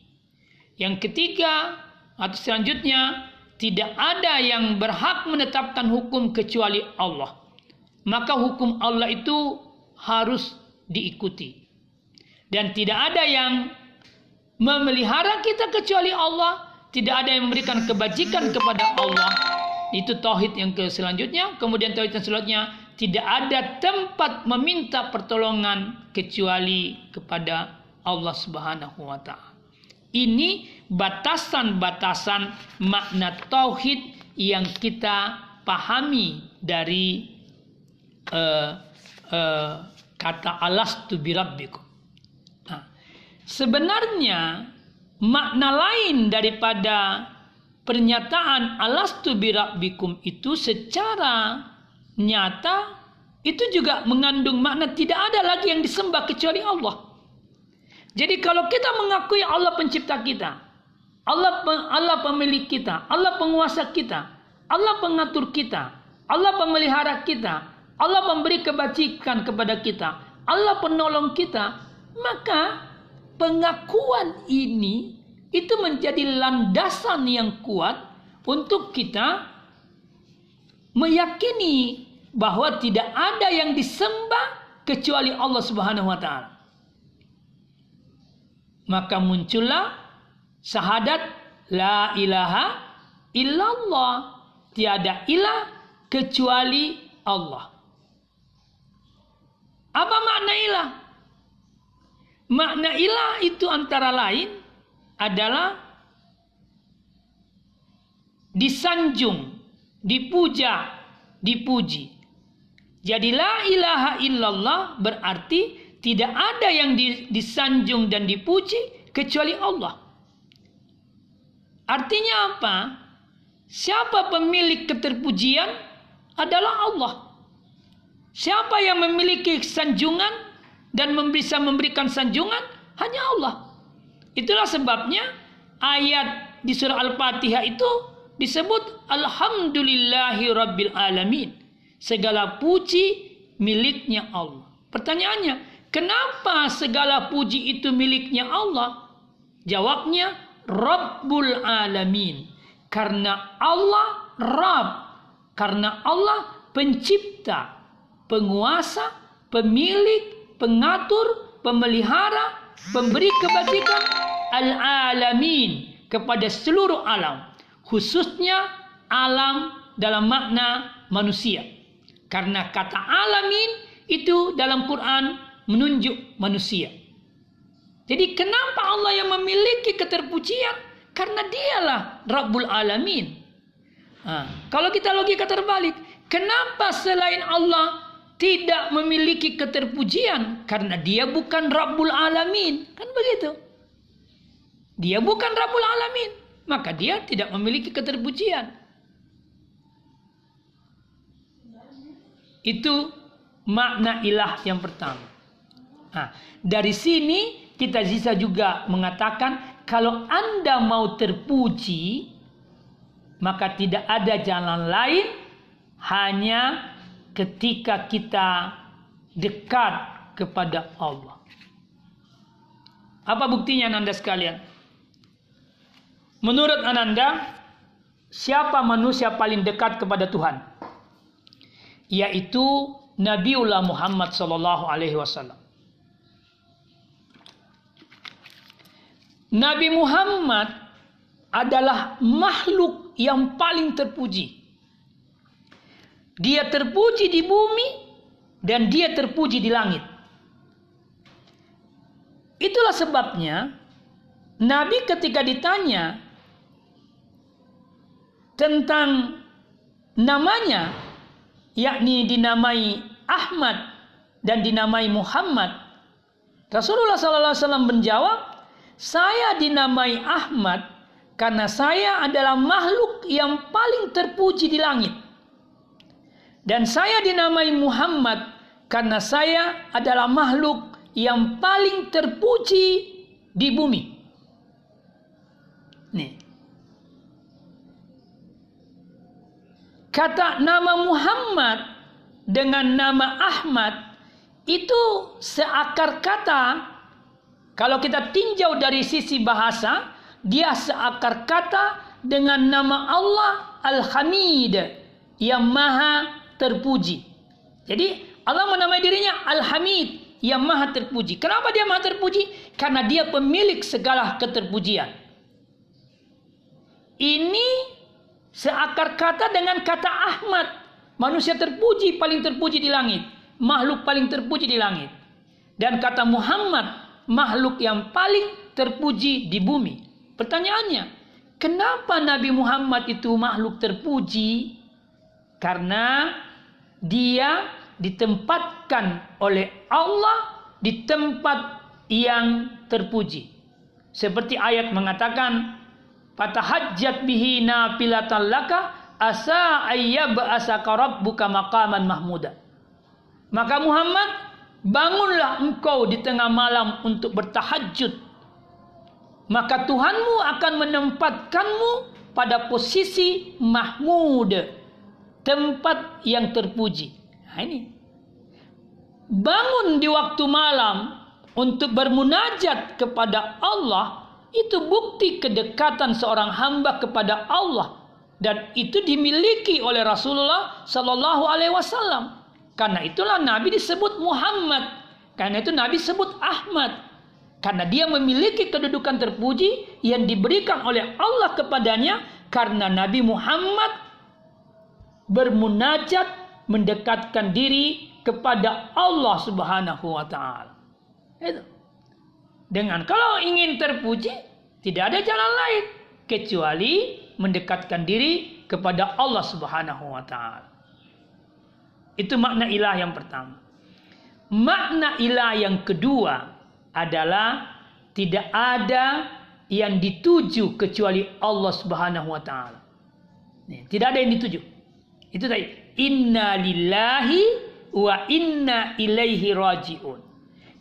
Yang ketiga atau selanjutnya tidak ada yang berhak menetapkan hukum kecuali Allah. Maka hukum Allah itu harus diikuti. Dan tidak ada yang memelihara kita kecuali Allah, tidak ada yang memberikan kebajikan kepada Allah. Itu tauhid yang ke selanjutnya, kemudian tauhid yang selanjutnya tidak ada tempat meminta pertolongan kecuali kepada Allah Subhanahu wa taala. Ini batasan-batasan makna tauhid yang kita pahami dari uh, uh, kata alastu birabbikum. Nah, sebenarnya makna lain daripada pernyataan alastu birabbikum itu secara nyata itu juga mengandung makna tidak ada lagi yang disembah kecuali Allah. Jadi kalau kita mengakui Allah pencipta kita, Allah Allah pemilik kita, Allah penguasa kita, Allah pengatur kita, Allah pemelihara kita, Allah memberi kebajikan kepada kita, Allah penolong kita, maka pengakuan ini itu menjadi landasan yang kuat untuk kita meyakini bahwa tidak ada yang disembah kecuali Allah Subhanahu wa taala. Maka muncullah syahadat la ilaha illallah, tiada ilah kecuali Allah. Apa makna ilah? Makna ilah itu antara lain adalah disanjung, dipuja, dipuji. Jadi la ilaha illallah berarti tidak ada yang disanjung dan dipuji kecuali Allah. Artinya apa? Siapa pemilik keterpujian adalah Allah. Siapa yang memiliki sanjungan dan bisa memberikan sanjungan hanya Allah. Itulah sebabnya ayat di surah Al-Fatihah itu disebut Alhamdulillahi Rabbil Alamin. Segala puji miliknya Allah. Pertanyaannya, kenapa segala puji itu miliknya Allah? Jawabnya, Rabbul Alamin. Karena Allah Rabb. Karena Allah pencipta, penguasa, pemilik, pengatur, pemelihara, pemberi kebajikan al-alamin kepada seluruh alam. Khususnya alam dalam makna manusia. Karena kata alamin itu dalam Quran menunjuk manusia. Jadi kenapa Allah yang memiliki keterpujian? Karena dialah Rabbul Alamin. Nah, kalau kita logika terbalik, kenapa selain Allah tidak memiliki keterpujian? Karena dia bukan Rabbul Alamin. Kan begitu. Dia bukan Rabbul Alamin. Maka dia tidak memiliki keterpujian. Itu makna ilah yang pertama. Nah, dari sini kita bisa juga mengatakan kalau Anda mau terpuji, maka tidak ada jalan lain hanya ketika kita dekat kepada Allah. Apa buktinya Anda sekalian? Menurut Ananda, siapa manusia paling dekat kepada Tuhan? Yaitu Nabiullah Muhammad sallallahu alaihi wasallam. Nabi Muhammad adalah makhluk yang paling terpuji. Dia terpuji di bumi dan dia terpuji di langit. Itulah sebabnya Nabi ketika ditanya tentang namanya yakni dinamai Ahmad dan dinamai Muhammad Rasulullah SAW menjawab saya dinamai Ahmad karena saya adalah makhluk yang paling terpuji di langit. Dan saya dinamai Muhammad karena saya adalah makhluk yang paling terpuji di bumi. Nih. Kata nama Muhammad dengan nama Ahmad itu seakar kata kalau kita tinjau dari sisi bahasa, dia seakar kata dengan nama Allah Al-Hamid yang maha terpuji. Jadi Allah menamai dirinya Al-Hamid yang maha terpuji. Kenapa dia maha terpuji? Karena dia pemilik segala keterpujian. Ini seakar kata dengan kata Ahmad. Manusia terpuji paling terpuji di langit. Makhluk paling terpuji di langit. Dan kata Muhammad makhluk yang paling terpuji di bumi. Pertanyaannya, kenapa Nabi Muhammad itu makhluk terpuji? Karena dia ditempatkan oleh Allah di tempat yang terpuji. Seperti ayat mengatakan, "Fatahajjat bihi nafilatan laka asa ayyab asaka rabbuka maqaman mahmuda." Maka Muhammad Bangunlah engkau di tengah malam untuk bertahajud. Maka Tuhanmu akan menempatkanmu pada posisi mahmud. Tempat yang terpuji. Nah ini. Bangun di waktu malam untuk bermunajat kepada Allah. Itu bukti kedekatan seorang hamba kepada Allah. Dan itu dimiliki oleh Rasulullah Sallallahu Alaihi Wasallam. Karena itulah Nabi disebut Muhammad. Karena itu Nabi disebut Ahmad. Karena dia memiliki kedudukan terpuji yang diberikan oleh Allah kepadanya karena Nabi Muhammad bermunajat mendekatkan diri kepada Allah Subhanahu wa taala. Dengan kalau ingin terpuji tidak ada jalan lain kecuali mendekatkan diri kepada Allah Subhanahu wa taala. Itu makna ilah yang pertama. makna ilah yang kedua adalah tidak ada yang dituju kecuali Allah Subhanahu wa taala. Tidak ada yang dituju. Itu tadi. Inna lillahi wa inna ilaihi rajiun.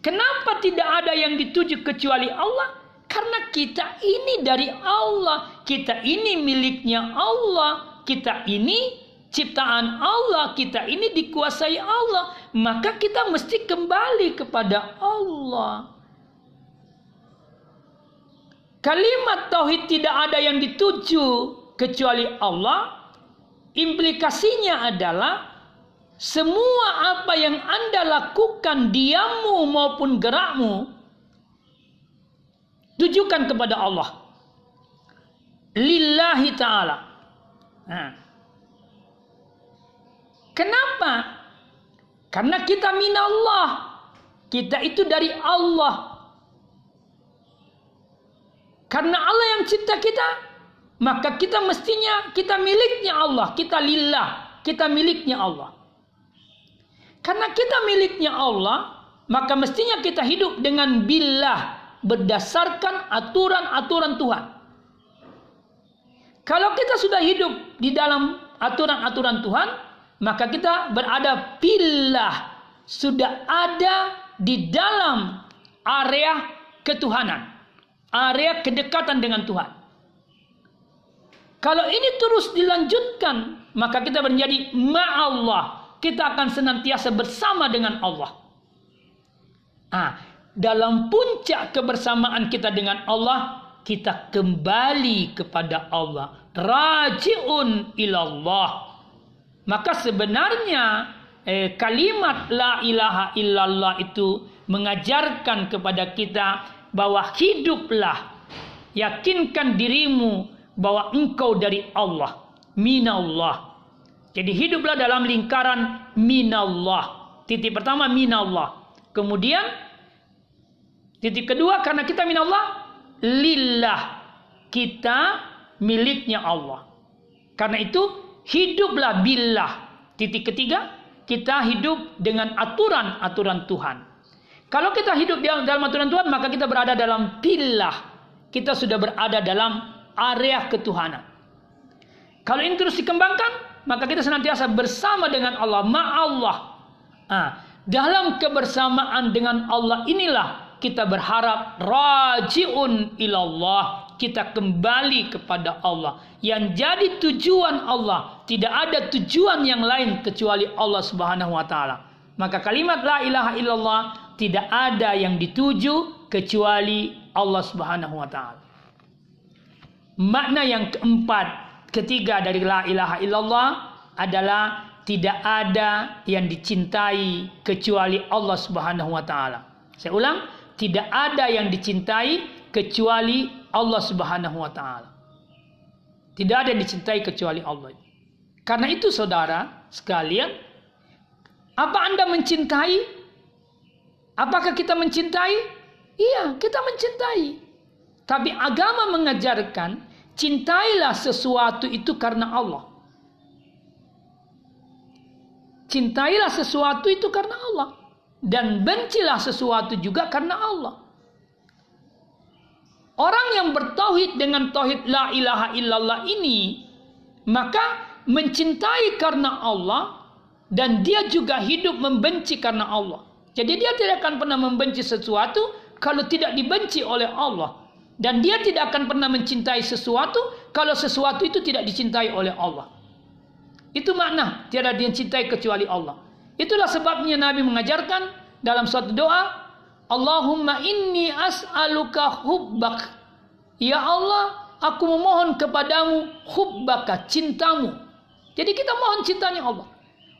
Kenapa tidak ada yang dituju kecuali Allah? Karena kita ini dari Allah, kita ini miliknya Allah, kita ini ciptaan Allah, kita ini dikuasai Allah, maka kita mesti kembali kepada Allah. Kalimat tauhid tidak ada yang dituju kecuali Allah. Implikasinya adalah semua apa yang Anda lakukan diammu maupun gerakmu tujukan kepada Allah. Lillahi taala. Kenapa? Karena kita minallah. Kita itu dari Allah. Karena Allah yang cipta kita, maka kita mestinya kita miliknya Allah, kita lillah, kita miliknya Allah. Karena kita miliknya Allah, maka mestinya kita hidup dengan billah berdasarkan aturan-aturan Tuhan. Kalau kita sudah hidup di dalam aturan-aturan Tuhan, maka kita berada billah, sudah ada di dalam area ketuhanan area kedekatan dengan Tuhan. Kalau ini terus dilanjutkan, maka kita menjadi ma'allah. Kita akan senantiasa bersama dengan Allah. Ah, dalam puncak kebersamaan kita dengan Allah, kita kembali kepada Allah. Raji'un ilallah. Maka sebenarnya eh, kalimat la ilaha illallah itu mengajarkan kepada kita bahwa hiduplah yakinkan dirimu bahwa engkau dari Allah minallah. Jadi hiduplah dalam lingkaran minallah. Titik pertama minallah. Kemudian titik kedua karena kita minallah lillah. Kita miliknya Allah. Karena itu hiduplah billah titik ketiga kita hidup dengan aturan-aturan Tuhan kalau kita hidup dalam aturan Tuhan, maka kita berada dalam pilah. Kita sudah berada dalam area ketuhanan. Kalau ini terus dikembangkan, maka kita senantiasa bersama dengan Allah, ma'allah. Nah, dalam kebersamaan dengan Allah inilah kita berharap rajiun ilallah. Kita kembali kepada Allah. Yang jadi tujuan Allah. Tidak ada tujuan yang lain kecuali Allah subhanahu wa ta'ala. Maka kalimat la ilaha illallah tidak ada yang dituju kecuali Allah Subhanahu wa taala. Makna yang keempat, ketiga dari la ilaha illallah adalah tidak ada yang dicintai kecuali Allah Subhanahu wa taala. Saya ulang, tidak ada yang dicintai kecuali Allah Subhanahu wa taala. Tidak ada yang dicintai kecuali Allah. Karena itu saudara sekalian, apa Anda mencintai Apakah kita mencintai? Iya, kita mencintai. Tapi agama mengajarkan, cintailah sesuatu itu karena Allah. Cintailah sesuatu itu karena Allah. Dan bencilah sesuatu juga karena Allah. Orang yang bertauhid dengan tauhid la ilaha illallah ini, maka mencintai karena Allah dan dia juga hidup membenci karena Allah. Jadi dia tidak akan pernah membenci sesuatu kalau tidak dibenci oleh Allah. Dan dia tidak akan pernah mencintai sesuatu kalau sesuatu itu tidak dicintai oleh Allah. Itu makna tiada dicintai kecuali Allah. Itulah sebabnya Nabi mengajarkan dalam suatu doa, Allahumma inni as'aluka hubbak. Ya Allah, aku memohon kepadamu hubbaka, cintamu. Jadi kita mohon cintanya Allah.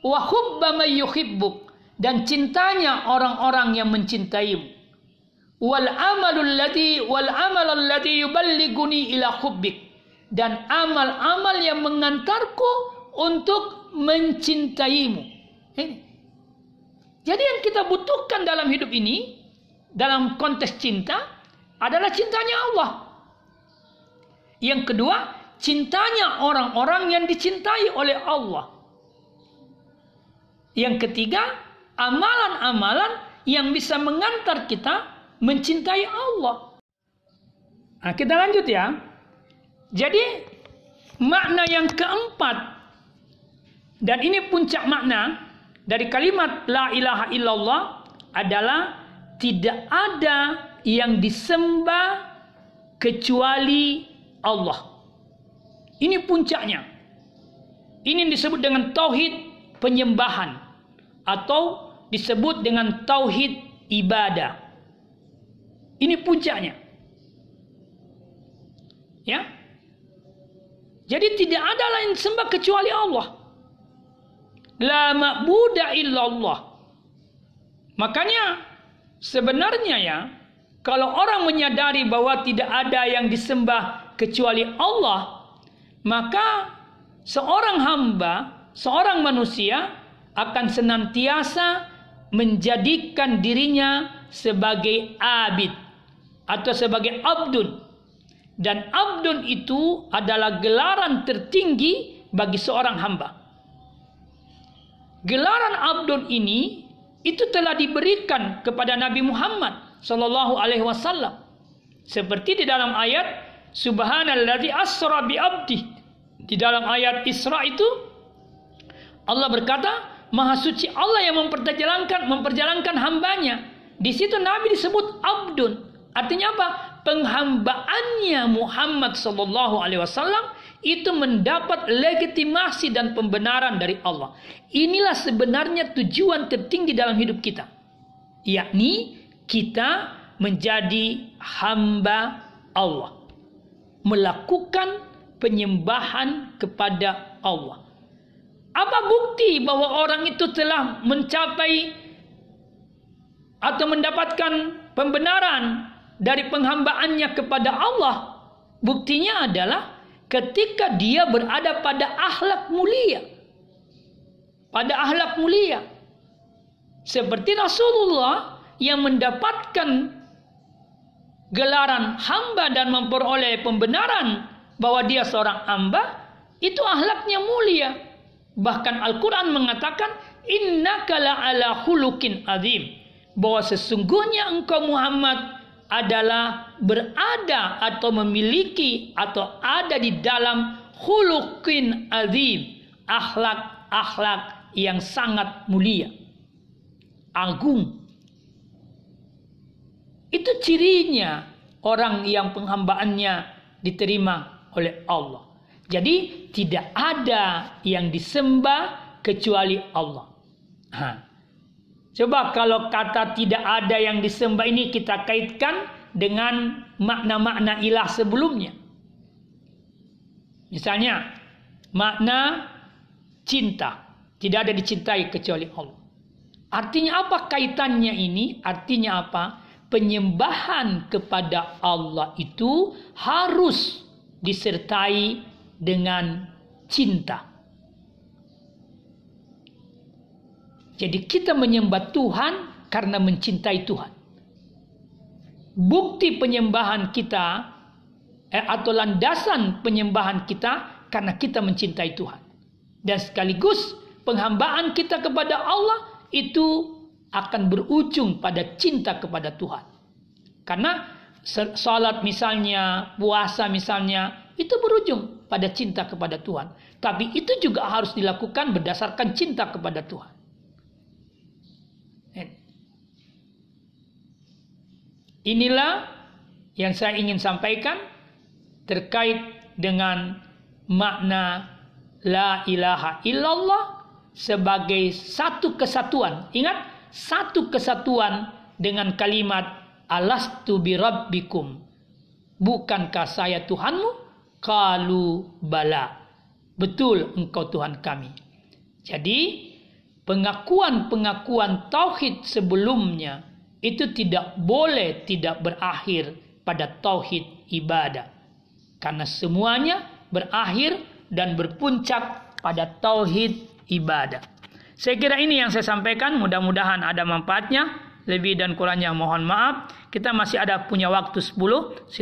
Wa hubba may yuhibbuk dan cintanya orang-orang yang mencintaimu. Wal amalul ladzi wal amal alladzi yuballighuni ila hubbik dan amal-amal yang mengantarku untuk mencintaimu. Jadi yang kita butuhkan dalam hidup ini dalam konteks cinta adalah cintanya Allah. Yang kedua, cintanya orang-orang yang dicintai oleh Allah. Yang ketiga, amalan-amalan yang bisa mengantar kita mencintai Allah. Nah, kita lanjut ya. Jadi makna yang keempat dan ini puncak makna dari kalimat la ilaha illallah adalah tidak ada yang disembah kecuali Allah. Ini puncaknya. Ini disebut dengan tauhid penyembahan atau disebut dengan tauhid ibadah. Ini puncaknya. Ya. Jadi tidak ada lain sembah kecuali Allah. La ma'budu illallah. Makanya sebenarnya ya, kalau orang menyadari bahwa tidak ada yang disembah kecuali Allah, maka seorang hamba, seorang manusia akan senantiasa menjadikan dirinya sebagai abid atau sebagai abdun. Dan abdun itu adalah gelaran tertinggi bagi seorang hamba. Gelaran abdun ini itu telah diberikan kepada Nabi Muhammad sallallahu alaihi wasallam. Seperti di dalam ayat Subhanalladzi asra bi abdi. Di dalam ayat Isra itu Allah berkata, Maha suci Allah yang memperjalankan memperjalankan hambanya. Di situ Nabi disebut abdun. Artinya apa? Penghambaannya Muhammad sallallahu alaihi wasallam itu mendapat legitimasi dan pembenaran dari Allah. Inilah sebenarnya tujuan tertinggi dalam hidup kita. Yakni kita menjadi hamba Allah. Melakukan penyembahan kepada Allah. Apa bukti bahwa orang itu telah mencapai atau mendapatkan pembenaran dari penghambaannya kepada Allah? Buktinya adalah ketika dia berada pada akhlak mulia. Pada akhlak mulia. Seperti Rasulullah yang mendapatkan gelaran hamba dan memperoleh pembenaran bahwa dia seorang hamba, itu akhlaknya mulia. Bahkan Al-Quran mengatakan, Innaka ala hulukin azim. Bahwa sesungguhnya engkau Muhammad adalah berada atau memiliki atau ada di dalam khuluqin azim, akhlak-akhlak yang sangat mulia, agung. Itu cirinya orang yang penghambaannya diterima oleh Allah. Jadi tidak ada yang disembah kecuali Allah. Ha. Coba kalau kata tidak ada yang disembah ini kita kaitkan dengan makna-makna ilah sebelumnya. Misalnya, makna cinta. Tidak ada dicintai kecuali Allah. Artinya apa kaitannya ini? Artinya apa? Penyembahan kepada Allah itu harus disertai dengan cinta. Jadi kita menyembah Tuhan karena mencintai Tuhan. Bukti penyembahan kita eh, atau landasan penyembahan kita karena kita mencintai Tuhan. Dan sekaligus penghambaan kita kepada Allah itu akan berujung pada cinta kepada Tuhan. Karena salat misalnya, puasa misalnya, itu berujung pada cinta kepada Tuhan. Tapi itu juga harus dilakukan berdasarkan cinta kepada Tuhan. Inilah yang saya ingin sampaikan terkait dengan makna la ilaha illallah sebagai satu kesatuan. Ingat, satu kesatuan dengan kalimat alastu birabbikum. Bukankah saya Tuhanmu? Kalu bala. Betul engkau Tuhan kami. Jadi, pengakuan-pengakuan tauhid sebelumnya itu tidak boleh tidak berakhir pada tauhid ibadah. Karena semuanya berakhir dan berpuncak pada tauhid ibadah. Saya kira ini yang saya sampaikan, mudah-mudahan ada manfaatnya. Lebih dan kurangnya mohon maaf. Kita masih ada punya waktu 10.